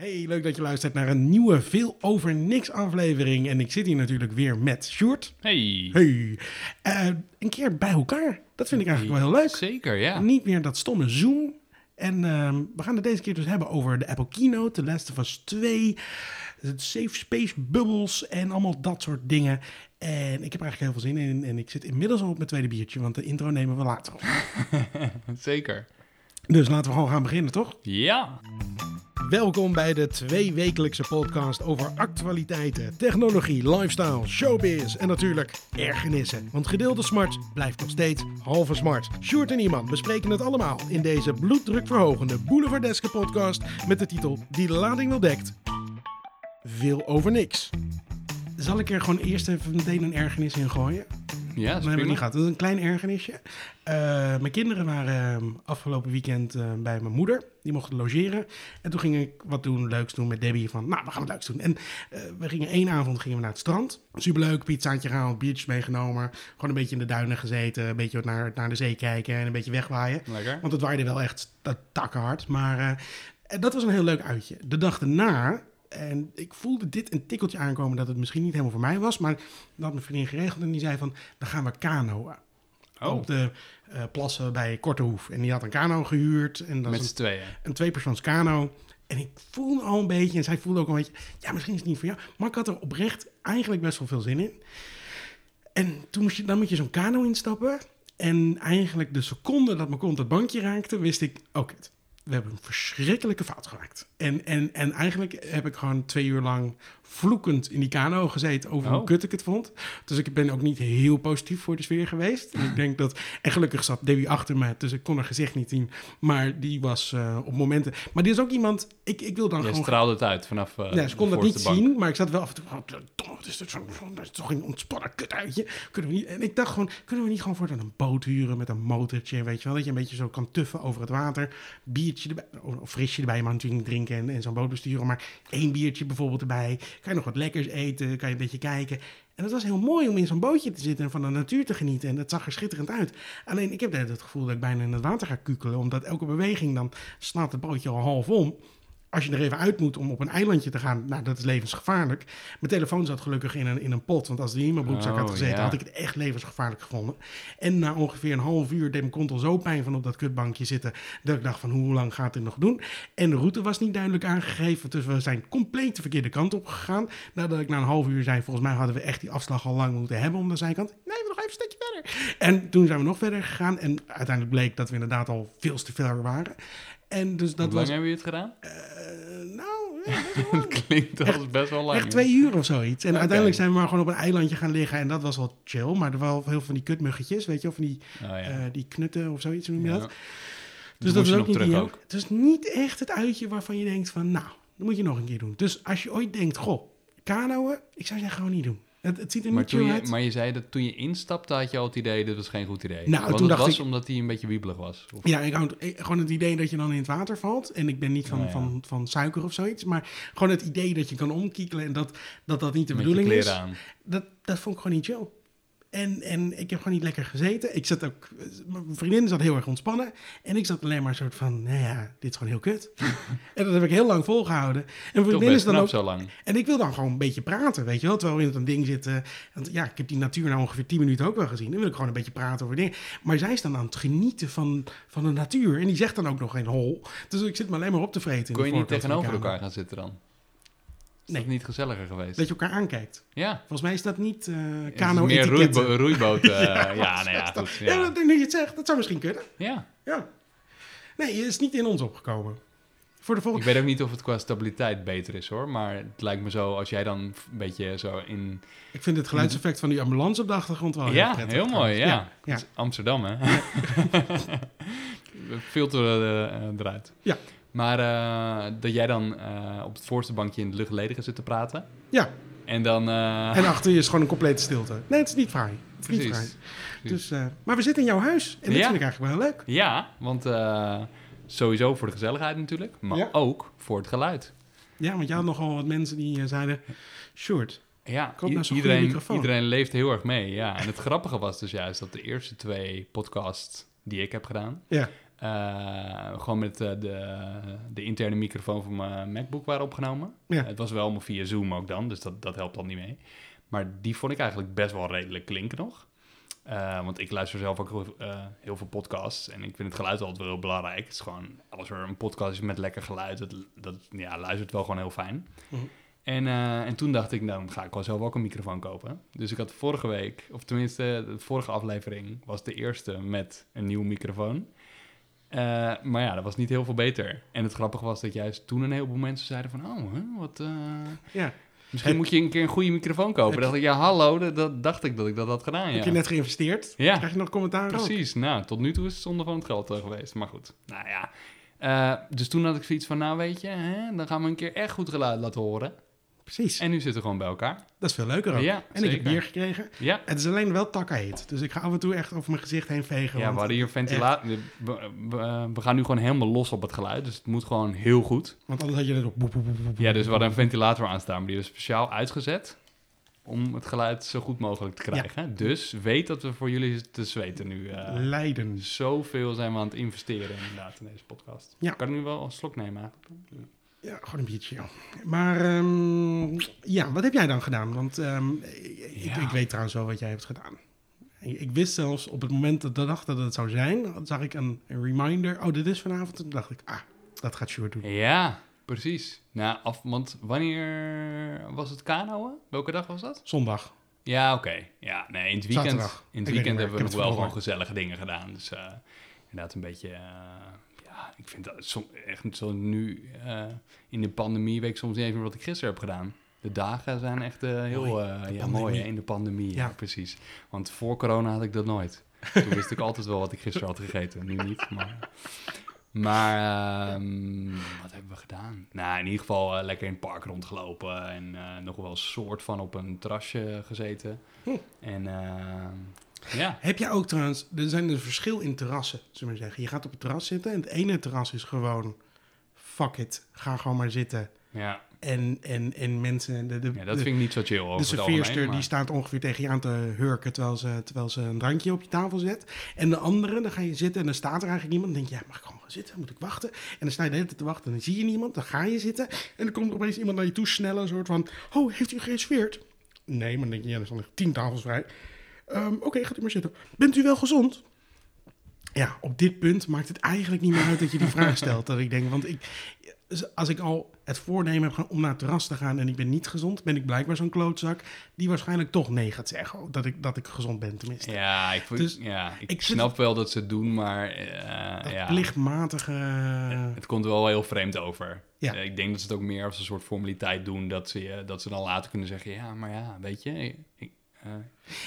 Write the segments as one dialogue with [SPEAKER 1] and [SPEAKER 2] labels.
[SPEAKER 1] Hey, leuk dat je luistert naar een nieuwe Veel Over Niks aflevering. En ik zit hier natuurlijk weer met Sjoerd.
[SPEAKER 2] Hey.
[SPEAKER 1] Hey. Eh, een keer bij elkaar. Dat vind ik eigenlijk wel heel leuk.
[SPEAKER 2] Zeker, ja.
[SPEAKER 1] Niet meer dat stomme Zoom. En ehm, we gaan het deze keer dus hebben over de Apple Keynote, The Last of Us 2, het Safe Space Bubbles en allemaal dat soort dingen. En ik heb er eigenlijk heel veel zin in. En ik zit inmiddels al op mijn tweede biertje, want de intro nemen we later op.
[SPEAKER 2] Zeker.
[SPEAKER 1] Dus laten we gewoon gaan beginnen, toch?
[SPEAKER 2] Ja.
[SPEAKER 1] Welkom bij de tweewekelijkse podcast over actualiteiten, technologie, lifestyle, showbiz en natuurlijk ergernissen. Want gedeelde smart blijft nog steeds halve smart. Sjoerd en Iman bespreken het allemaal in deze bloeddrukverhogende Boulevardeske podcast met de titel Die de lading wel dekt. Veel over niks. Zal ik er gewoon eerst even meteen een ergernis in gooien?
[SPEAKER 2] Ja, dat
[SPEAKER 1] maar
[SPEAKER 2] prima.
[SPEAKER 1] niet gehad. Dat is een klein ergernisje. Eh, mijn kinderen waren eh, afgelopen weekend eh, bij mijn moeder. Die mochten logeren. En toen ging ik wat doen, leuks doen met Debbie. Van, nou, we gaan wat leuks doen. En eh, we gingen één avond gingen we naar het strand. Superleuk, pizzaatje gehaald, biertjes meegenomen. Gewoon een beetje in de duinen gezeten. Een beetje naar, naar de zee kijken en een beetje wegwaaien.
[SPEAKER 2] Lekker.
[SPEAKER 1] Want het waaide wel echt ta- takkenhard. Maar dat was een heel leuk uitje. De dag daarna, en ik voelde dit een tikkeltje aankomen dat het misschien niet helemaal voor mij was. Maar dat had mijn vriendin geregeld en die zei van, dan gaan we kanoën.
[SPEAKER 2] Oh,
[SPEAKER 1] Op de eh, plassen bij Kortehoef. En die had een kano gehuurd. En dat
[SPEAKER 2] met z'n tweeën.
[SPEAKER 1] een, tweepersoons kano. En ik voelde al een beetje, en zij voelde ook een beetje, ja, misschien is het niet voor jou. Maar ik had er oprecht eigenlijk best wel veel zin in. En toen moest je, dan moet je zo'n kano instappen. En eigenlijk de seconde dat mijn kont het bankje raakte, wist ik, oké, we hebben een verschrikkelijke fout gemaakt. En, en, en eigenlijk heb ik gewoon twee uur lang vloekend in die kano gezeten over hoe
[SPEAKER 2] Oh.
[SPEAKER 1] kut ik het vond. Dus ik ben ook niet heel positief voor de sfeer geweest. En ik denk dat, en gelukkig zat Debbie achter me, dus ik kon haar gezicht niet zien. Maar die was eh, op momenten, maar die is ook iemand, ik, ik wil dan
[SPEAKER 2] Jij
[SPEAKER 1] gewoon
[SPEAKER 2] straalde het uit vanaf eh
[SPEAKER 1] ja, ze kon dat niet
[SPEAKER 2] bank.
[SPEAKER 1] zien, maar ik zat wel af en toe. Oh, dom, wat is dat is toch een ontspannen kut uitje. Kunnen we niet? En ik dacht gewoon, kunnen we niet gewoon voortaan een boot huren met een motortje, weet je wel, dat je een beetje zo kan tuffen over het water, biertje erbij, of frisje erbij, maar natuurlijk drinken en, en zo'n boot besturen, maar één biertje bijvoorbeeld erbij. Kan je nog wat lekkers eten, kan je een beetje kijken. En het was heel mooi om in zo'n bootje te zitten en van de natuur te genieten. En dat zag er schitterend uit. Alleen ik heb het gevoel dat ik bijna in het water ga kukelen. Omdat elke beweging dan slaat het bootje al half om. Als je er even uit moet om op een eilandje te gaan, nou, dat is levensgevaarlijk. Mijn telefoon zat gelukkig in een, in een pot, want als die in mijn broekzak had
[SPEAKER 2] Oh,
[SPEAKER 1] gezeten,
[SPEAKER 2] ja.
[SPEAKER 1] had ik het echt levensgevaarlijk gevonden. En na ongeveer een half uur deed mijn kont al zo pijn van op dat kutbankje zitten, dat ik dacht van hoe lang gaat dit nog doen? En de route was niet duidelijk aangegeven, dus we zijn compleet de verkeerde kant op gegaan. Nadat ik na een half uur zei, volgens mij hadden we echt die afslag al lang moeten hebben om de zijkant. Nee, we nog even een stukje verder. En toen zijn we nog verder gegaan en uiteindelijk bleek dat we inderdaad al veel te ver waren. En dus dat
[SPEAKER 2] Hoe lang
[SPEAKER 1] was...
[SPEAKER 2] hebben jullie het gedaan?
[SPEAKER 1] eh, nou, ja.
[SPEAKER 2] Het klinkt als best wel lang.
[SPEAKER 1] Echt twee uur of zoiets. En uiteindelijk zijn we maar gewoon op een eilandje gaan liggen. En dat was wel chill. Maar er waren wel heel veel van die kutmuggetjes, weet je. Of van die,
[SPEAKER 2] Oh, ja.
[SPEAKER 1] eh, die knutten of zoiets, noem je
[SPEAKER 2] Ja.
[SPEAKER 1] dat?
[SPEAKER 2] Toen
[SPEAKER 1] Dus dat is ook niet
[SPEAKER 2] terug ook.
[SPEAKER 1] Het is niet echt het uitje waarvan je denkt van... Nou, dat moet je nog een keer doen. Dus als je ooit denkt, goh, kanoën. Ik zou zeggen, gewoon niet doen. Het, het ziet er
[SPEAKER 2] Maar,
[SPEAKER 1] niet
[SPEAKER 2] toen je,
[SPEAKER 1] uit.
[SPEAKER 2] maar je zei dat toen je instapte had je al het idee, dit was geen goed idee.
[SPEAKER 1] Nou,
[SPEAKER 2] Want
[SPEAKER 1] toen
[SPEAKER 2] het
[SPEAKER 1] dacht
[SPEAKER 2] was
[SPEAKER 1] ik-
[SPEAKER 2] omdat hij een beetje wiebelig was. Of-
[SPEAKER 1] Ja, ik ik- gewoon het idee dat je dan in het water valt. En ik ben niet van,
[SPEAKER 2] Oh, ja.
[SPEAKER 1] van, van suiker of zoiets. Maar gewoon het idee dat je kan omkiekelen en dat dat, dat niet de
[SPEAKER 2] met je
[SPEAKER 1] bedoeling is.
[SPEAKER 2] aan.
[SPEAKER 1] dat, dat vond ik gewoon niet chill. En, en ik heb gewoon niet lekker gezeten. Ik zat ook, mijn vriendin zat heel erg ontspannen. En ik zat alleen maar een soort van, nou ja, dit is gewoon heel kut. en dat heb ik heel lang volgehouden. En mijn vriendin is dan ook,
[SPEAKER 2] zo lang.
[SPEAKER 1] en ik wil dan gewoon een beetje praten, weet je wel. Terwijl we in het ding zitten. Want ja, ik heb die natuur nou ongeveer 10 minuten ook wel gezien. Dan wil ik gewoon een beetje praten over dingen. Maar zij is dan aan het genieten van, van de natuur. En die zegt dan ook nog geen hol. Dus ik zit me alleen maar op te vreten. in
[SPEAKER 2] Kon je niet tegenover elkaar gaan zitten dan? Is
[SPEAKER 1] Nee.
[SPEAKER 2] dat niet gezelliger geweest?
[SPEAKER 1] Dat je elkaar aankijkt.
[SPEAKER 2] Ja.
[SPEAKER 1] Volgens mij is dat niet
[SPEAKER 2] is
[SPEAKER 1] kano
[SPEAKER 2] meer roeibo roeiboot. eh, ja, nou ja, goed.
[SPEAKER 1] Ja,
[SPEAKER 2] Ja.
[SPEAKER 1] dat denk ik dat je het zegt. Dat zou misschien kunnen.
[SPEAKER 2] ja.
[SPEAKER 1] Ja. Nee, het is niet in ons opgekomen. Voor de
[SPEAKER 2] Ik
[SPEAKER 1] volgende...
[SPEAKER 2] weet ook niet of het qua stabiliteit beter is hoor. Maar het lijkt me zo als jij dan een beetje zo in.
[SPEAKER 1] Ik vind het geluidseffect van die ambulance op de achtergrond wel
[SPEAKER 2] ja,
[SPEAKER 1] heel prettig.
[SPEAKER 2] heel mooi. Ja.
[SPEAKER 1] Ja,
[SPEAKER 2] Amsterdam hè. Filter eh, eruit.
[SPEAKER 1] Ja.
[SPEAKER 2] Maar eh, dat jij dan eh, op het voorste bankje in de luchtledige zit te praten.
[SPEAKER 1] ja.
[SPEAKER 2] En dan. eh,
[SPEAKER 1] En achter je is gewoon een complete stilte. Nee, het is niet fraai. Het is niet fraai. Dus, maar we zitten in jouw huis. En dat vind ik eigenlijk wel leuk.
[SPEAKER 2] Ja, want sowieso voor de gezelligheid natuurlijk. Maar
[SPEAKER 1] Ja.
[SPEAKER 2] ook voor het geluid.
[SPEAKER 1] Ja, want je had nogal wat mensen die zeiden... Sjoerd,
[SPEAKER 2] Ja,
[SPEAKER 1] nou
[SPEAKER 2] iedereen,
[SPEAKER 1] microfoon.
[SPEAKER 2] iedereen leeft heel erg mee. Ja. En het grappige was dus juist dat de eerste twee podcasts die ik heb gedaan,
[SPEAKER 1] ja.
[SPEAKER 2] Eh, gewoon met eh, de, de interne microfoon van mijn MacBook waren opgenomen.
[SPEAKER 1] Ja.
[SPEAKER 2] Het was wel allemaal via Zoom ook dan, dus dat, dat helpt dan niet mee. Maar die vond ik eigenlijk best wel redelijk klinken nog. Eh, want ik luister zelf ook heel, heel veel podcasts en ik vind het geluid altijd wel heel belangrijk. Het is gewoon, als er een podcast is met lekker geluid, dat, dat ja, luistert wel gewoon heel fijn.
[SPEAKER 1] Mhm.
[SPEAKER 2] En, en toen dacht ik, nou, dan ga ik wel zelf ook een microfoon kopen. Dus ik had vorige week, of tenminste de vorige aflevering, was de eerste met een nieuwe microfoon. Eh, maar ja, dat was niet heel veel beter. En het grappige was dat juist toen een heleboel mensen zeiden van... Oh, hè, wat... eh,
[SPEAKER 1] Ja.
[SPEAKER 2] misschien moet je een keer een goede microfoon kopen. Dacht ik, ja, hallo, dat, dat dacht ik dat ik dat had gedaan, ja.
[SPEAKER 1] Heb je net geïnvesteerd?
[SPEAKER 2] Ja.
[SPEAKER 1] Krijg je nog commentaar ook?
[SPEAKER 2] Precies, nou, tot nu toe is het zonde van het geld eh, geweest. Maar goed, nou ja. Dus toen had ik zoiets van, nou weet je, hè, dan gaan we een keer echt goed geluid laten horen.
[SPEAKER 1] Precies.
[SPEAKER 2] En nu zitten we gewoon bij elkaar.
[SPEAKER 1] Dat is veel leuker ook.
[SPEAKER 2] Ja,
[SPEAKER 1] en ik heb bier gekregen.
[SPEAKER 2] Ja,
[SPEAKER 1] Het is alleen wel takkenheet. Dus ik ga af en toe echt over mijn gezicht heen vegen.
[SPEAKER 2] ja we hadden hier ventilatie. We, we- we gaan nu gewoon helemaal los op het geluid, dus het moet gewoon heel goed.
[SPEAKER 1] Want anders had je net op... boep, boep, boep,
[SPEAKER 2] Ja, dus we hadden een ventilator aanstaan, maar die is speciaal uitgezet om het geluid zo goed mogelijk te krijgen. Dus weet dat we voor jullie te zweten nu. eh
[SPEAKER 1] Leiden.
[SPEAKER 2] zoveel zijn we aan het investeren inderdaad in deze podcast.
[SPEAKER 1] Ja.
[SPEAKER 2] Kan ik nu wel een slok nemen eigenlijk?
[SPEAKER 1] Ja, gewoon een biertje. ja. Maar ehm, ja, wat heb jij dan gedaan? Want ehm, ik,
[SPEAKER 2] Ja.
[SPEAKER 1] ik weet trouwens wel wat jij hebt gedaan. Ik, ik wist zelfs op het moment dat ik dacht dat het zou zijn, zag ik een, een reminder. Oh, dit is vanavond. En toen dacht ik, ah, dat gaat Sjoerd doen.
[SPEAKER 2] Ja, precies. Nou, af, want wanneer was het kanoën? Welke dag was dat?
[SPEAKER 1] Zondag.
[SPEAKER 2] Ja, oké. Ja, nee, in het weekend,
[SPEAKER 1] Zaterdag.
[SPEAKER 2] in het
[SPEAKER 1] Ik
[SPEAKER 2] weekend hebben we nog wel gewoon gezellige dingen gedaan. Dus eh, inderdaad een beetje... eh, ik vind dat echt zo nu eh, in de pandemie weet ik soms niet even wat ik gisteren heb gedaan. De dagen zijn echt eh, heel
[SPEAKER 1] Mooi.
[SPEAKER 2] eh, ja,
[SPEAKER 1] pandemie.
[SPEAKER 2] mooi hè, in de pandemie. Ja.
[SPEAKER 1] Ja.
[SPEAKER 2] precies. Want voor corona had ik dat nooit. Toen wist ik altijd wel wat ik gisteren had gegeten. Nu niet, maar... Maar ehm, wat hebben we gedaan? Nou, in ieder geval lekker in het park rondgelopen en nog wel een soort van op een terrasje gezeten.
[SPEAKER 1] Hm.
[SPEAKER 2] En ehm, ja,
[SPEAKER 1] Heb jij ook trouwens, er zijn dus verschil in terrassen, zullen we maar zeggen. Je gaat op het terras zitten en het ene terras is gewoon, fuck it, ga gewoon maar zitten.
[SPEAKER 2] ja,
[SPEAKER 1] En, en, en mensen, de, de,
[SPEAKER 2] ja, dat
[SPEAKER 1] de,
[SPEAKER 2] vind ik niet zo chill over
[SPEAKER 1] de serveerster die staat ongeveer tegen je aan te hurken terwijl ze, terwijl ze een drankje op je tafel zet. En de andere, dan ga je zitten en dan staat er eigenlijk niemand. Dan denk je, ja, mag ik gewoon gaan zitten? Moet ik wachten? En dan sta je de hele tijd te wachten en dan zie je niemand. Dan ga je zitten en dan komt er opeens iemand naar je toe snellen. Een soort van, oh, heeft u gereserveerd? Nee, maar dan denk je, ja, er staan nog tien tafels vrij. Ehm, Oké, gaat u maar zitten. Bent u wel gezond? Ja, op dit punt maakt het eigenlijk niet meer uit dat je die vraag stelt. Dat ik denk, want ik, als ik al het voornemen heb om naar het terras te gaan en ik ben niet gezond, ben ik blijkbaar zo'n klootzak die waarschijnlijk toch nee gaat zeggen. Dat ik, dat ik gezond ben tenminste.
[SPEAKER 2] Ja, ik, voel-
[SPEAKER 1] Dus
[SPEAKER 2] ja, ik, snap wel dat ze het doen, maar
[SPEAKER 1] dat
[SPEAKER 2] ja,
[SPEAKER 1] plichtmatige...
[SPEAKER 2] het komt wel heel vreemd over.
[SPEAKER 1] Ja.
[SPEAKER 2] Eh, ik denk dat ze het ook meer als een soort formaliteit doen, dat ze, dat ze dan later kunnen zeggen, ja, maar ja, weet je, ik, eh,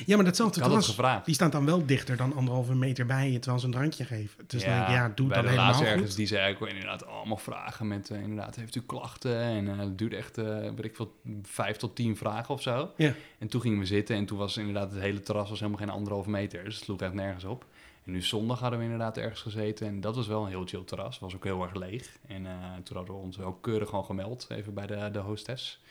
[SPEAKER 1] Ja, maar datzelfde terras, die staat dan wel dichter dan anderhalve meter bij je terwijl ze een drankje geven. Dus dan denk ik, ja, doe
[SPEAKER 2] bij
[SPEAKER 1] dan
[SPEAKER 2] de
[SPEAKER 1] helemaal
[SPEAKER 2] laatste
[SPEAKER 1] goed.
[SPEAKER 2] ergens, die zei ik wel inderdaad allemaal vragen met, eh, inderdaad, heeft u klachten? En eh, het duurde echt, weet ik veel, vijf tot tien vragen of zo.
[SPEAKER 1] Ja.
[SPEAKER 2] En toen gingen we zitten en toen was inderdaad het hele terras was helemaal geen anderhalve meter. Dus het sloeg echt nergens op. En nu zondag hadden we inderdaad ergens gezeten en dat was wel een heel chill terras. Was ook heel erg leeg. En toen hadden we ons ook keurig gewoon gemeld, even bij de, de hostess.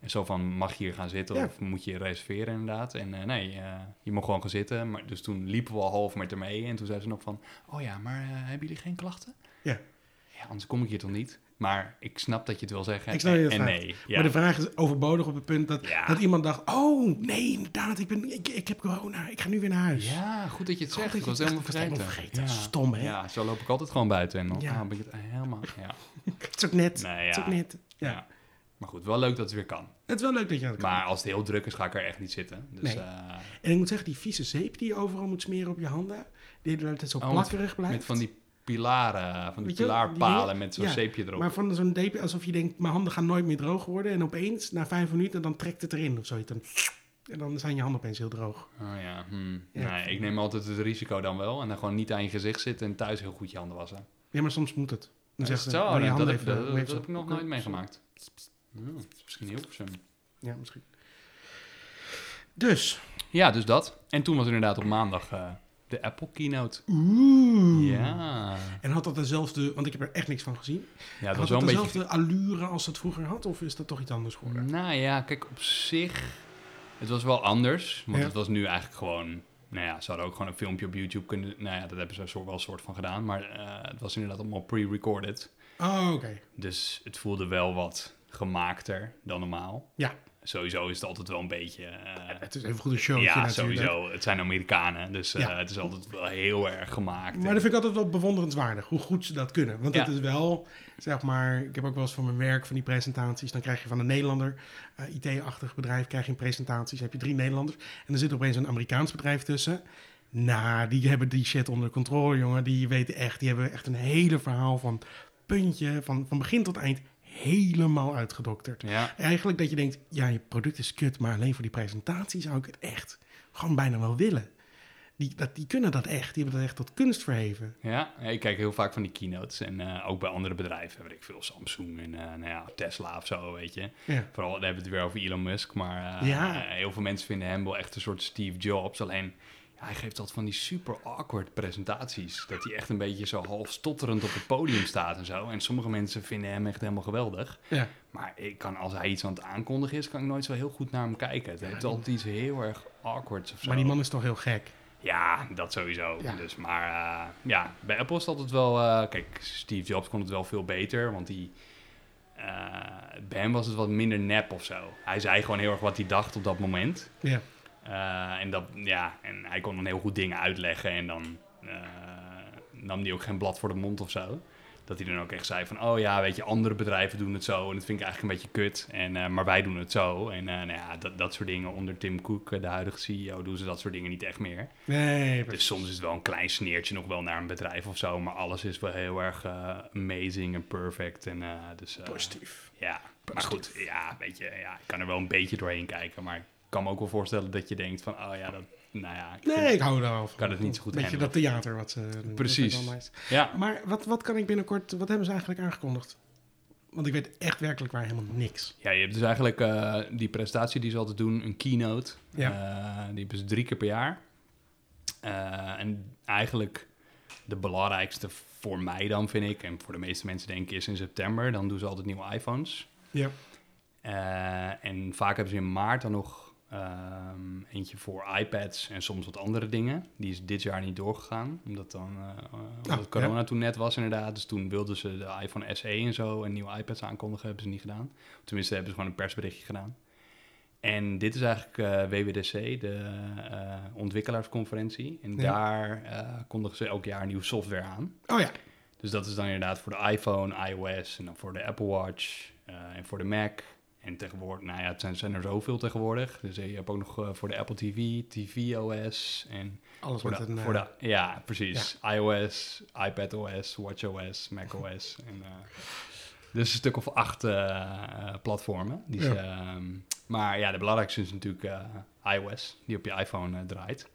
[SPEAKER 2] En zo van, mag je hier gaan zitten
[SPEAKER 1] Ja.
[SPEAKER 2] of moet je reserveren inderdaad? En eh, nee, eh, je mag gewoon gaan zitten. Maar, dus toen liepen we al half met haar mee en toen zei ze nog van... Oh ja, maar eh, hebben jullie geen klachten?
[SPEAKER 1] Ja.
[SPEAKER 2] Ja, anders kom ik hier toch niet? Maar ik snap dat je het wil zeggen.
[SPEAKER 1] Ik snap je
[SPEAKER 2] en, nee. Ja.
[SPEAKER 1] Maar de vraag is overbodig op het punt dat, dat iemand dacht... Oh, nee, inderdaad, ik, ben, ik, ik heb corona. Ik ga nu weer naar huis.
[SPEAKER 2] Ja, goed dat je het zegt. Ik
[SPEAKER 1] je
[SPEAKER 2] was helemaal
[SPEAKER 1] was
[SPEAKER 2] vergeten.
[SPEAKER 1] Stom, hè?
[SPEAKER 2] Ja, zo loop ik altijd gewoon buiten. En dan
[SPEAKER 1] Ja.
[SPEAKER 2] ah, ben ik het helemaal... Ja.
[SPEAKER 1] Het is ook net.
[SPEAKER 2] Nee,
[SPEAKER 1] Het is ook net. Ja.
[SPEAKER 2] Maar goed, wel leuk dat het weer kan.
[SPEAKER 1] Het is wel leuk dat je dat kan.
[SPEAKER 2] Maar als het heel druk is, ga ik er echt niet zitten. Dus,
[SPEAKER 1] Nee.
[SPEAKER 2] eh,
[SPEAKER 1] En ik moet zeggen, die vieze zeep die je overal moet smeren op je handen... die de hele tijd zo
[SPEAKER 2] Oh,
[SPEAKER 1] plakkerig blijft.
[SPEAKER 2] met van die pilaren, van die
[SPEAKER 1] je
[SPEAKER 2] pilaarpalen met zo'n
[SPEAKER 1] Ja,
[SPEAKER 2] zeepje erop.
[SPEAKER 1] Maar van zo'n deepje, alsof je denkt, mijn handen gaan nooit meer droog worden. En opeens, na vijf minuten, dan trekt het erin of zoiets. Dan, en dan zijn je handen opeens heel droog.
[SPEAKER 2] Oh ja, hmm.
[SPEAKER 1] Ja.
[SPEAKER 2] nee, ik neem altijd het risico dan wel. En dan gewoon niet aan je gezicht zitten en thuis heel goed je handen wassen.
[SPEAKER 1] Ja, maar soms moet het. Dan zegt ze, je
[SPEAKER 2] dat, dat,
[SPEAKER 1] even
[SPEAKER 2] heb ik nog nooit meegemaakt. Ja, is misschien heel versum.
[SPEAKER 1] Ja, misschien. Dus.
[SPEAKER 2] Ja, dus dat. En toen was inderdaad op maandag eh, de Apple keynote.
[SPEAKER 1] Oeh.
[SPEAKER 2] Ja.
[SPEAKER 1] En had dat dezelfde, want ik heb er echt niks van gezien.
[SPEAKER 2] Ja, dat
[SPEAKER 1] had
[SPEAKER 2] was wel een beetje...
[SPEAKER 1] dezelfde allure als het vroeger had? Of is dat toch iets anders geworden?
[SPEAKER 2] Nou ja, kijk, op zich... Het was wel anders. Want
[SPEAKER 1] Ja.
[SPEAKER 2] het was nu eigenlijk gewoon nou ja, ze hadden ook gewoon een filmpje op YouTube kunnen... Nou ja, dat hebben ze soort, wel een soort van gedaan. Maar eh, het was inderdaad allemaal pre-recorded.
[SPEAKER 1] Oh, oké.
[SPEAKER 2] Dus het voelde wel wat gemaakter dan normaal.
[SPEAKER 1] Ja.
[SPEAKER 2] Sowieso is het altijd wel een beetje... eh,
[SPEAKER 1] Het is even goed een showtje
[SPEAKER 2] ja,
[SPEAKER 1] natuurlijk.
[SPEAKER 2] sowieso. Het zijn Amerikanen, dus eh,
[SPEAKER 1] Ja.
[SPEAKER 2] het is altijd wel heel erg gemaakt.
[SPEAKER 1] Maar dat vind ik altijd wel bewonderenswaardig, hoe goed ze dat kunnen. Want
[SPEAKER 2] Ja.
[SPEAKER 1] het is wel, zeg maar, ik heb ook wel eens voor mijn werk van die presentaties. Dan krijg je van een Nederlander, eh, IT-achtig bedrijf, krijg je in presentaties, heb je drie Nederlanders. En er zit opeens een Amerikaans bedrijf tussen. Nou, die hebben die shit onder controle, jongen. Die weten echt, die hebben echt een hele verhaal van puntje, van, van begin tot eind, helemaal uitgedokterd.
[SPEAKER 2] Ja,
[SPEAKER 1] Eigenlijk dat je denkt, ja, je product is kut, maar alleen voor die presentatie zou ik het echt gewoon bijna wel willen. Die, dat, die kunnen dat echt, die hebben dat echt tot kunst verheven.
[SPEAKER 2] ja, ik kijk heel vaak van die keynotes. En eh, ook bij andere bedrijven, weet ik veel, Samsung en eh, nou ja, Tesla of zo, weet je.
[SPEAKER 1] Ja.
[SPEAKER 2] Vooral, dan hebben we het weer over Elon Musk. Maar eh,
[SPEAKER 1] Ja.
[SPEAKER 2] heel veel mensen vinden hem wel echt een soort Steve Jobs. Alleen, ja, hij geeft altijd van die super awkward presentaties. Dat hij echt een beetje zo half stotterend op het podium staat en zo. En sommige mensen vinden hem echt helemaal geweldig.
[SPEAKER 1] Ja.
[SPEAKER 2] Maar ik kan, als hij iets aan het aankondigen is, kan ik nooit zo heel goed naar hem kijken. Het heeft altijd iets heel erg awkwards of zo.
[SPEAKER 1] Maar die man is toch heel gek.
[SPEAKER 2] Ja, dat sowieso.
[SPEAKER 1] Ja.
[SPEAKER 2] Dus, maar eh, ja, bij Apple is het altijd wel... eh, kijk, Steve Jobs kon het wel veel beter, want die... eh, bij hem was het wat minder nep of zo. Hij zei gewoon heel erg wat hij dacht op dat moment.
[SPEAKER 1] Ja.
[SPEAKER 2] Eh, en, dat, ja, en hij kon dan heel goed dingen uitleggen en dan eh, nam hij ook geen blad voor de mond of zo. Dat hij dan ook echt zei van, oh ja, weet je, andere bedrijven doen het zo en dat vind ik eigenlijk een beetje kut. En, eh, maar wij doen het zo. En nou ja, dat, dat soort dingen onder Tim Cook, de huidige CEO, doen ze dat soort dingen niet echt meer.
[SPEAKER 1] Nee,
[SPEAKER 2] Dus soms is het wel een klein sneertje nog wel naar een bedrijf of zo, maar alles is wel heel erg amazing en perfect. En, dus,
[SPEAKER 1] positief.
[SPEAKER 2] ja, maar goed, ja, weet je, ja, ik kan er wel een beetje doorheen kijken, maar kan me ook wel voorstellen dat je denkt van, oh ja, dat, nou ja, ik
[SPEAKER 1] Nee, ik hou er wel van.
[SPEAKER 2] Kan het niet zo goed
[SPEAKER 1] Beetje
[SPEAKER 2] handelen.
[SPEAKER 1] dat theater wat ze doen.
[SPEAKER 2] Precies. Ja,
[SPEAKER 1] Maar wat, wat kan ik binnenkort... Wat hebben ze eigenlijk aangekondigd? Want ik weet echt werkelijk waar helemaal niks.
[SPEAKER 2] ja, je hebt dus eigenlijk eh, die presentatie die ze altijd doen, een keynote,
[SPEAKER 1] Ja.
[SPEAKER 2] Eh, die hebben ze drie keer per jaar. Eh, en eigenlijk de belangrijkste voor mij dan, vind ik, en voor de meeste mensen denk ik, is in september. Dan doen ze altijd nieuwe iPhones.
[SPEAKER 1] Ja.
[SPEAKER 2] Eh, en vaak hebben ze in maart dan nog ehm, eentje voor iPads en soms wat andere dingen. Die is dit jaar niet doorgegaan, omdat dan eh, eh, omdat
[SPEAKER 1] Ah,
[SPEAKER 2] corona toen net was inderdaad. Dus toen wilden ze de iPhone SE en zo en nieuwe iPads aankondigen, hebben ze niet gedaan. Tenminste, hebben ze gewoon een persberichtje gedaan. En dit is eigenlijk eh, WWDC, de ontwikkelaarsconferentie. En
[SPEAKER 1] Ja.
[SPEAKER 2] daar kondigen ze elk jaar nieuwe software aan.
[SPEAKER 1] Oh ja.
[SPEAKER 2] Dus dat is dan inderdaad voor de iPhone, iOS en dan voor de Apple Watch en voor de Mac. En tegenwoordig, nou ja, het zijn, zijn er zoveel tegenwoordig. Dus eh, je hebt ook nog eh, voor de Apple TV, tvOS en
[SPEAKER 1] Alles
[SPEAKER 2] voor de,
[SPEAKER 1] een... eh,
[SPEAKER 2] voor de, ja, precies. iOS, iPadOS, WatchOS, macOS. en, eh, dus een stuk of acht eh, eh, platformen. Die
[SPEAKER 1] Ja.
[SPEAKER 2] ze, ehm, maar ja, de belangrijkste is natuurlijk eh, iOS, die op je iPhone eh, draait.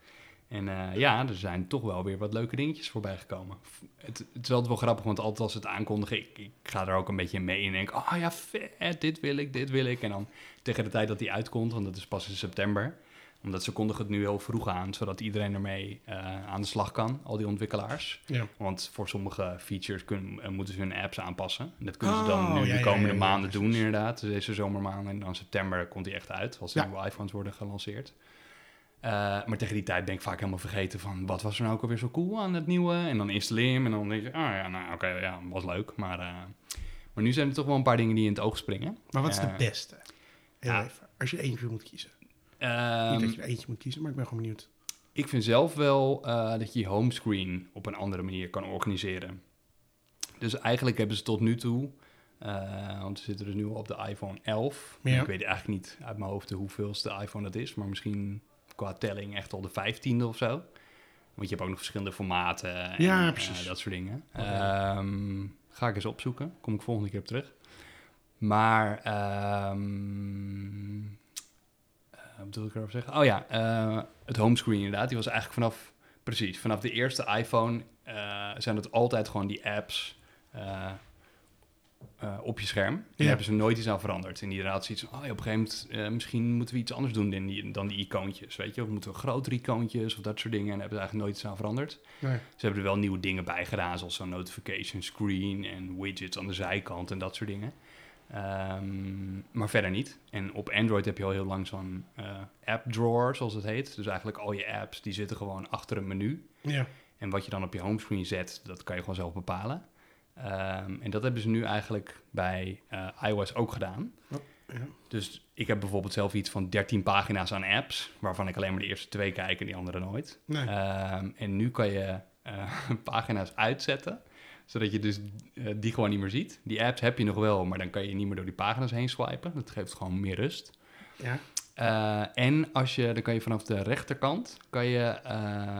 [SPEAKER 2] En eh, ja, er zijn toch wel weer wat leuke dingetjes voorbij gekomen. Het, het is altijd wel grappig, want altijd als ze het aankondigen, ik, ik ga er ook een beetje mee en denk, oh ja, vet, dit wil ik, dit wil ik. En dan tegen de tijd dat die uitkomt, want dat is pas in september, omdat ze kondigen het nu heel vroeg aan, zodat iedereen ermee eh, aan de slag kan, al die ontwikkelaars.
[SPEAKER 1] Ja.
[SPEAKER 2] Want voor sommige features kunnen, eh, moeten ze hun apps aanpassen. En dat kunnen ze dan
[SPEAKER 1] Oh,
[SPEAKER 2] nu
[SPEAKER 1] ja,
[SPEAKER 2] de komende
[SPEAKER 1] ja,
[SPEAKER 2] maanden doen inderdaad. Dus deze zomermaanden en dan september komt die echt uit, als de nieuwe iPhones worden gelanceerd. Eh, maar tegen die tijd ben ik vaak helemaal vergeten van wat was er nou ook alweer zo cool aan het nieuwe. En dan installeer je hem en dan denk je, ah ja, nou oké, ja, was leuk. Maar, eh, maar nu zijn er toch wel een paar dingen die in het oog springen.
[SPEAKER 1] Maar wat is de
[SPEAKER 2] Eh,
[SPEAKER 1] beste? Heel
[SPEAKER 2] ja.
[SPEAKER 1] even. Als je eentje moet kiezen.
[SPEAKER 2] Ehm,
[SPEAKER 1] Niet dat je er eentje moet kiezen, maar ik ben gewoon benieuwd.
[SPEAKER 2] Ik vind zelf wel dat je je homescreen op een andere manier kan organiseren. Dus eigenlijk hebben ze tot nu toe, want we zitten dus nu op de iPhone 11.
[SPEAKER 1] Ja.
[SPEAKER 2] Ik weet eigenlijk niet uit mijn hoofd hoeveelste iPhone dat is, maar misschien qua telling echt al de 15e of zo. Want je hebt ook nog verschillende formaten en
[SPEAKER 1] Ja,
[SPEAKER 2] eh,
[SPEAKER 1] precies.
[SPEAKER 2] dat soort dingen.
[SPEAKER 1] Oké.
[SPEAKER 2] Ehm, ga ik eens opzoeken, kom ik volgende keer op terug. Maar, ehm eh, wat bedoel ik erover zeggen? Oh ja, eh, het homescreen inderdaad. Die was eigenlijk vanaf, precies, vanaf de eerste iPhone zijn het altijd gewoon die apps eh, op je scherm. En
[SPEAKER 1] Ja.
[SPEAKER 2] hebben ze nooit iets aan veranderd. En inderdaad zoiets van, oh op een gegeven moment, eh, misschien moeten we iets anders doen dan die, dan die icoontjes, weet je. Of moeten we grotere icoontjes of dat soort dingen. En hebben ze eigenlijk nooit iets aan veranderd.
[SPEAKER 1] Nee.
[SPEAKER 2] Ze hebben er wel nieuwe dingen bij gedaan, zoals zo'n notification screen en widgets aan de zijkant en dat soort dingen. Ehm, maar verder niet. En op Android heb je al heel lang zo'n eh, app drawer, zoals het heet. Dus eigenlijk al je apps, die zitten gewoon achter een menu.
[SPEAKER 1] Ja.
[SPEAKER 2] En wat je dan op je homescreen zet, dat kan je gewoon zelf bepalen. Ehm, en dat hebben ze nu eigenlijk bij eh, iOS ook gedaan.
[SPEAKER 1] ja.
[SPEAKER 2] Dus ik heb bijvoorbeeld zelf iets van 13 pagina's aan apps, waarvan ik alleen maar de eerste twee kijk en die andere nooit.
[SPEAKER 1] Nee.
[SPEAKER 2] Ehm, en nu kan je eh, pagina's uitzetten, zodat je dus eh, die gewoon niet meer ziet. Die apps heb je nog wel, maar dan kan je niet meer door die pagina's heen swipen. Dat geeft gewoon meer rust.
[SPEAKER 1] ja.
[SPEAKER 2] En als je, dan kan je vanaf de rechterkant kan je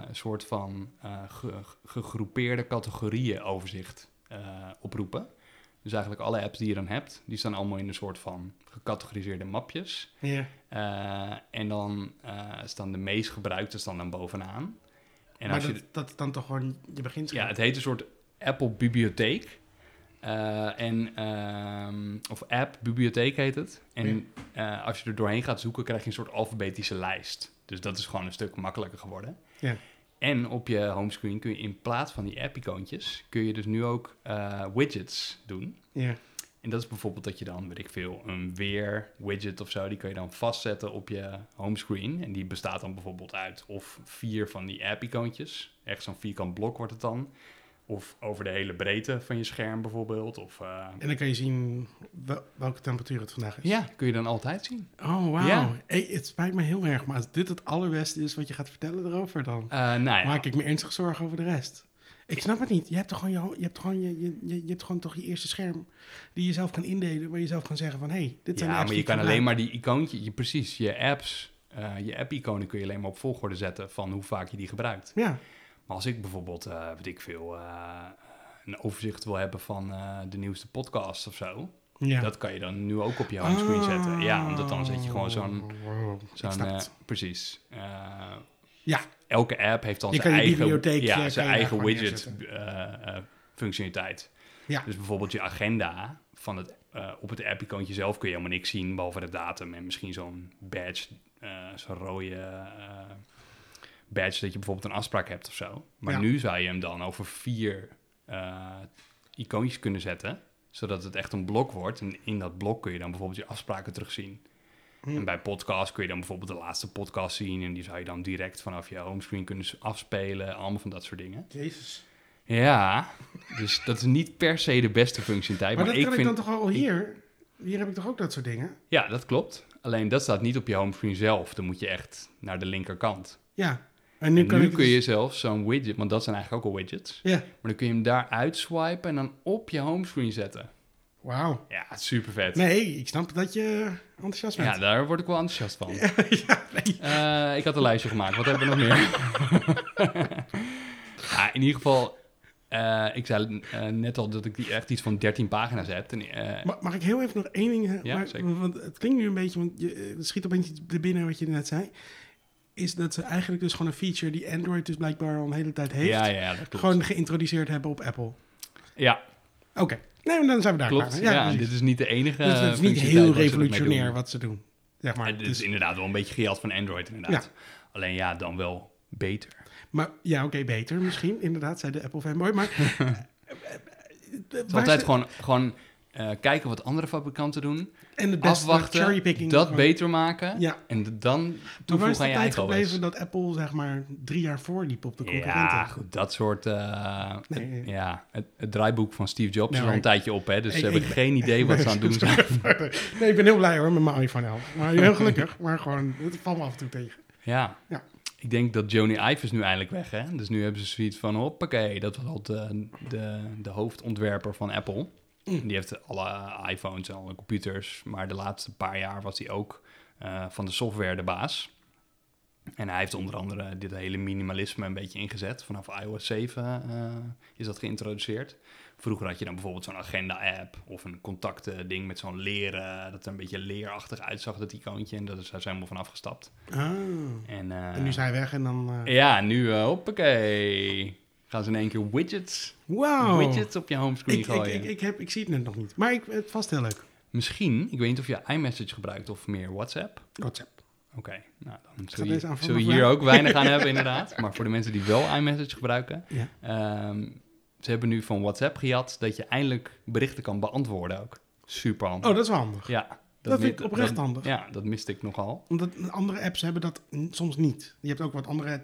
[SPEAKER 2] een soort van ge- gegroepeerde categorieën overzicht eh, oproepen. Dus eigenlijk alle apps die je dan hebt, die staan allemaal in een soort van gecategoriseerde mapjes.
[SPEAKER 1] Ja.
[SPEAKER 2] Eh, en dan eh, staan de meest gebruikte staan dan bovenaan. En
[SPEAKER 1] maar
[SPEAKER 2] als je,
[SPEAKER 1] dat, dat is dan toch gewoon je begint.
[SPEAKER 2] ja, het heet een soort Apple Bibliotheek. Eh, en, ehm, of App Bibliotheek heet het. En als je er doorheen gaat zoeken, krijg je een soort alfabetische lijst. Dus dat is gewoon een stuk makkelijker geworden.
[SPEAKER 1] Ja.
[SPEAKER 2] En op je homescreen kun je in plaats van die app-icoontjes, kun je dus nu ook eh, widgets doen.
[SPEAKER 1] Ja.
[SPEAKER 2] En dat is bijvoorbeeld dat je dan, weet ik veel, een weer-widget of zo, die kan je dan vastzetten op je homescreen. En die bestaat dan bijvoorbeeld uit of vier van die app-icoontjes. Echt zo'n vierkant blok wordt het dan. Of over de hele breedte van je scherm bijvoorbeeld. Of, eh,
[SPEAKER 1] En dan kan je zien wel- welke temperatuur het vandaag is.
[SPEAKER 2] ja, kun je dan altijd zien.
[SPEAKER 1] Oh, wauw.
[SPEAKER 2] Ja.
[SPEAKER 1] Hey, het spijt me heel erg, maar als dit het allerbeste is wat je gaat vertellen erover, dan
[SPEAKER 2] Eh, nou ja,
[SPEAKER 1] maak ik me ernstig zorgen over de rest. Ik snap het niet. Je hebt toch gewoon je, je, hebt gewoon je, je, je, hebt gewoon toch je eerste scherm die je zelf kan indelen, waar je zelf kan zeggen van, hé, hey, dit zijn de
[SPEAKER 2] ja
[SPEAKER 1] apps
[SPEAKER 2] maar je kan alleen maar die icoontje, je, precies, je apps, eh, je app-iconen kun je alleen maar op volgorde zetten van hoe vaak je die gebruikt.
[SPEAKER 1] Ja,
[SPEAKER 2] Maar als ik bijvoorbeeld, eh weet ik veel, eh, een overzicht wil hebben van eh, de nieuwste podcast of zo,
[SPEAKER 1] ja.
[SPEAKER 2] dat kan je dan nu ook op je homescreen zetten. Ja, omdat dan zet je gewoon zo'n, zo'n precies.
[SPEAKER 1] Ja,
[SPEAKER 2] elke app heeft dan zijn eigen,
[SPEAKER 1] bibliotheek,
[SPEAKER 2] ja, zijn eigen widget functionaliteit.
[SPEAKER 1] Ja.
[SPEAKER 2] Dus bijvoorbeeld je agenda van het, op het app-icoontje zelf kun je helemaal niks zien, behalve de datum en misschien zo'n badge, zo'n rode badge dat je bijvoorbeeld een afspraak hebt of zo. Maar
[SPEAKER 1] Ja.
[SPEAKER 2] nu zou je hem dan over vier eh, icoontjes kunnen zetten, zodat het echt een blok wordt. En in dat blok kun je dan bijvoorbeeld je afspraken terugzien.
[SPEAKER 1] Hm.
[SPEAKER 2] En bij podcast kun je dan bijvoorbeeld de laatste podcast zien. En die zou je dan direct vanaf je homescreen kunnen afspelen. Allemaal van dat soort dingen.
[SPEAKER 1] Jezus.
[SPEAKER 2] Ja, dus dat is niet per se de beste functionaliteit.
[SPEAKER 1] Maar,
[SPEAKER 2] Maar,
[SPEAKER 1] dat
[SPEAKER 2] ik
[SPEAKER 1] kan
[SPEAKER 2] vind...
[SPEAKER 1] ik dan toch al hier? Hier heb ik toch ook dat soort dingen?
[SPEAKER 2] Ja, dat klopt. Alleen dat staat niet op je homescreen zelf. Dan moet je echt naar de linkerkant.
[SPEAKER 1] Ja. En nu,
[SPEAKER 2] en
[SPEAKER 1] kan
[SPEAKER 2] nu
[SPEAKER 1] ik
[SPEAKER 2] kun
[SPEAKER 1] dus-
[SPEAKER 2] je zelf zo'n widget, want dat zijn eigenlijk ook al widgets.
[SPEAKER 1] Ja,
[SPEAKER 2] Maar dan kun je hem daar uitswipen en dan op je homescreen zetten.
[SPEAKER 1] wauw.
[SPEAKER 2] Ja, super vet.
[SPEAKER 1] Nee, ik snap dat je enthousiast bent.
[SPEAKER 2] Ja, daar word ik wel enthousiast van.
[SPEAKER 1] ja, nee.
[SPEAKER 2] Eh, ik had een lijstje gemaakt. Wat hebben we nog meer? ja, in ieder geval, eh, ik zei eh, net al dat ik die echt iets van 13 pagina's heb. En, eh,
[SPEAKER 1] Ma- Mag ik heel even nog één ding?
[SPEAKER 2] Ja,
[SPEAKER 1] Maar-. Want het klinkt nu een beetje, want je, schiet opeens iets binnen wat je net zei. Is dat ze eigenlijk dus gewoon een feature die Android dus blijkbaar al een hele tijd heeft.
[SPEAKER 2] ja, ja, dat klopt.
[SPEAKER 1] Gewoon geïntroduceerd hebben op Apple.
[SPEAKER 2] ja,
[SPEAKER 1] Oké, nee, dan zijn we daar
[SPEAKER 2] klopt.
[SPEAKER 1] klaar.
[SPEAKER 2] Ja, dit is niet de enige
[SPEAKER 1] Dus het is niet
[SPEAKER 2] functionaliteit
[SPEAKER 1] heel revolutionair wat ze doen. Zeg maar.
[SPEAKER 2] Maar dit
[SPEAKER 1] Dus-
[SPEAKER 2] is inderdaad wel een beetje gejat van Android, inderdaad. Alleen ja, dan wel beter.
[SPEAKER 1] maar ja, oké, beter misschien. Inderdaad, zei de Apple fanboy. Maar eh,
[SPEAKER 2] Het is altijd gewoon, gewoon eh, kijken wat andere fabrikanten doen.
[SPEAKER 1] en het beste
[SPEAKER 2] afwachten, dat beter maken.
[SPEAKER 1] Ja.
[SPEAKER 2] En dan toevoegen aan je eigen
[SPEAKER 1] gebleven
[SPEAKER 2] OS.
[SPEAKER 1] dat Apple zeg maar drie jaar voorliep op de concurrenten.
[SPEAKER 2] Ja, goed, dat soort... eh,
[SPEAKER 1] Nee.
[SPEAKER 2] Ja, het, het draaiboek van Steve Jobs
[SPEAKER 1] Nee,
[SPEAKER 2] is al
[SPEAKER 1] maar
[SPEAKER 2] een tijdje op, hè. Dus
[SPEAKER 1] ik-
[SPEAKER 2] ze hebben
[SPEAKER 1] ik-
[SPEAKER 2] geen idee wat ze aan het doen zijn.
[SPEAKER 1] nee, ik ben heel blij hoor met mijn iPhone 11. Maar heel gelukkig, maar gewoon, het valt me af en toe tegen.
[SPEAKER 2] Ja.
[SPEAKER 1] Ja.
[SPEAKER 2] Ik denk dat Joni Ive is nu eindelijk weg, hè. Dus nu hebben ze zoiets van, hoppakee, dat was al de, de, de hoofdontwerper van Apple.
[SPEAKER 1] Mm.
[SPEAKER 2] Die heeft alle iPhones en alle computers. Maar de laatste paar jaar was hij ook eh, van de software de baas. En hij heeft onder andere dit hele minimalisme een beetje ingezet. Vanaf iOS 7 eh, is dat geïntroduceerd. Vroeger had je dan bijvoorbeeld zo'n agenda-app of een contacten-ding met zo'n leren, dat er een beetje leerachtig uitzag, dat icoontje. En dat is daar helemaal van afgestapt.
[SPEAKER 1] Ah.
[SPEAKER 2] En, eh,
[SPEAKER 1] En nu is hij weg en dan...
[SPEAKER 2] Ja, nu, hoppakee. Gaan ze in één keer widgets,
[SPEAKER 1] Wauw.
[SPEAKER 2] widgets op je homescreen
[SPEAKER 1] Ik, ik,
[SPEAKER 2] gooien.
[SPEAKER 1] ik, ik, heb, ik zie het net nog niet. Maar ik, het vast heel leuk.
[SPEAKER 2] Misschien, ik weet niet of je iMessage gebruikt of meer WhatsApp.
[SPEAKER 1] WhatsApp.
[SPEAKER 2] Oké, nou dan zul je, zul hier ook weinig aan hebben inderdaad. Maar voor de mensen die wel iMessage gebruiken,
[SPEAKER 1] Ja.
[SPEAKER 2] ehm, ze hebben nu van WhatsApp gejat dat je eindelijk berichten kan beantwoorden ook. Super handig.
[SPEAKER 1] Oh, dat is wel handig.
[SPEAKER 2] Ja,
[SPEAKER 1] Dat vind ik oprecht
[SPEAKER 2] dat-
[SPEAKER 1] handig.
[SPEAKER 2] Ja, dat miste ik nogal.
[SPEAKER 1] Omdat andere apps hebben dat soms niet. Je hebt ook wat andere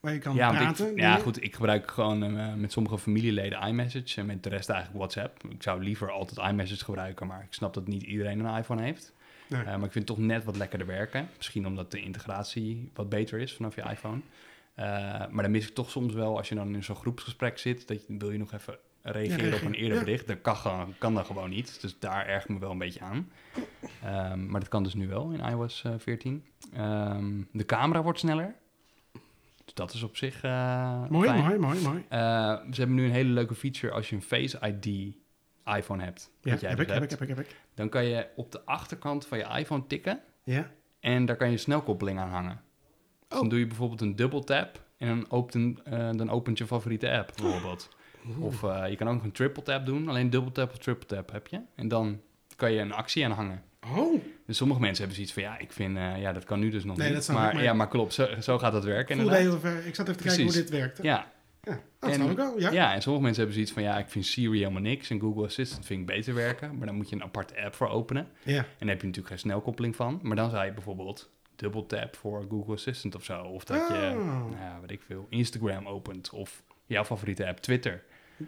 [SPEAKER 1] waar je kan
[SPEAKER 2] Ja,
[SPEAKER 1] praten.
[SPEAKER 2] ik, ja, goed, ik gebruik gewoon eh, met sommige familieleden iMessage en met de rest eigenlijk WhatsApp. Ik zou liever altijd iMessage gebruiken, maar ik snap dat niet iedereen een iPhone heeft.
[SPEAKER 1] Nee.
[SPEAKER 2] Eh, maar ik vind het toch net wat lekkerder werken. Misschien omdat de integratie wat beter is vanaf je iPhone. Eh, maar dan mis ik toch soms wel, als je dan in zo'n groepsgesprek zit, dat je, wil je nog even reageren op een eerder bericht. Dat kan, kan dan gewoon niet. Dus daar erg me wel een beetje aan. Ehm, maar dat kan dus nu wel in iOS eh, 14. Ehm, de camera wordt sneller. Dus dat is op zich eh,
[SPEAKER 1] Mooi,
[SPEAKER 2] fijn.
[SPEAKER 1] mooi, mooi, mooi.
[SPEAKER 2] Eh, ze hebben nu een hele leuke feature als je een Face ID iPhone hebt.
[SPEAKER 1] Ja, heb
[SPEAKER 2] dus
[SPEAKER 1] ik, heb ik, heb ik, heb ik.
[SPEAKER 2] Dan kan je op de achterkant van je iPhone tikken
[SPEAKER 1] Ja.
[SPEAKER 2] en daar kan je snelkoppeling aan hangen. Dus
[SPEAKER 1] Oh.
[SPEAKER 2] dan doe je bijvoorbeeld een dubbel tap en dan opent, eh, dan opent je favoriete app bijvoorbeeld. Of eh, je kan ook nog een triple tap doen, alleen dubbel tap of triple tap heb je. En dan kan je een actie aan hangen.
[SPEAKER 1] Oh,
[SPEAKER 2] Dus sommige mensen hebben zoiets van, ja, ik vind, eh, ja, dat kan nu dus nog
[SPEAKER 1] Nee,
[SPEAKER 2] niet. maar, ja, maar klopt, zo, zo gaat dat werken
[SPEAKER 1] ik voelde
[SPEAKER 2] inderdaad.
[SPEAKER 1] heel even, ik zat even te kijken hoe dit werkte.
[SPEAKER 2] Ja,
[SPEAKER 1] Ja, dat
[SPEAKER 2] En-
[SPEAKER 1] ik wel. Ja.
[SPEAKER 2] Ja. en sommige mensen hebben zoiets van, ja, ik vind Siri helemaal niks en Google Assistant vind ik beter werken, maar dan moet je een aparte app voor openen.
[SPEAKER 1] ja.
[SPEAKER 2] En daar heb je natuurlijk geen snelkoppeling van, maar dan zou je bijvoorbeeld dubbel tap voor Google Assistant of zo. Of dat je,
[SPEAKER 1] Oh.
[SPEAKER 2] nou ja, weet ik veel, Instagram opent of jouw favoriete app, Twitter.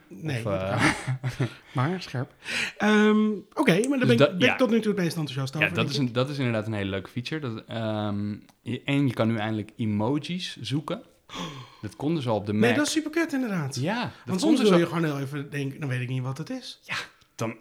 [SPEAKER 1] Nee,
[SPEAKER 2] of, eh,
[SPEAKER 1] maar scherp. Ehm, Oké, maar daar
[SPEAKER 2] Dus
[SPEAKER 1] ben, ik,
[SPEAKER 2] dat-
[SPEAKER 1] ben
[SPEAKER 2] ja.
[SPEAKER 1] ik tot nu toe het meest enthousiast over.
[SPEAKER 2] ja, dat is,
[SPEAKER 1] ik.
[SPEAKER 2] een, dat is inderdaad een hele leuke feature. Dat, ehm, je- en je kan nu eindelijk emojis zoeken. Dat kon dus al op de Mac.
[SPEAKER 1] Nee, dat is super kut inderdaad.
[SPEAKER 2] Ja, dat
[SPEAKER 1] Want soms
[SPEAKER 2] dus
[SPEAKER 1] wil
[SPEAKER 2] al-
[SPEAKER 1] je gewoon heel even denken, dan weet ik niet wat het is.
[SPEAKER 2] dan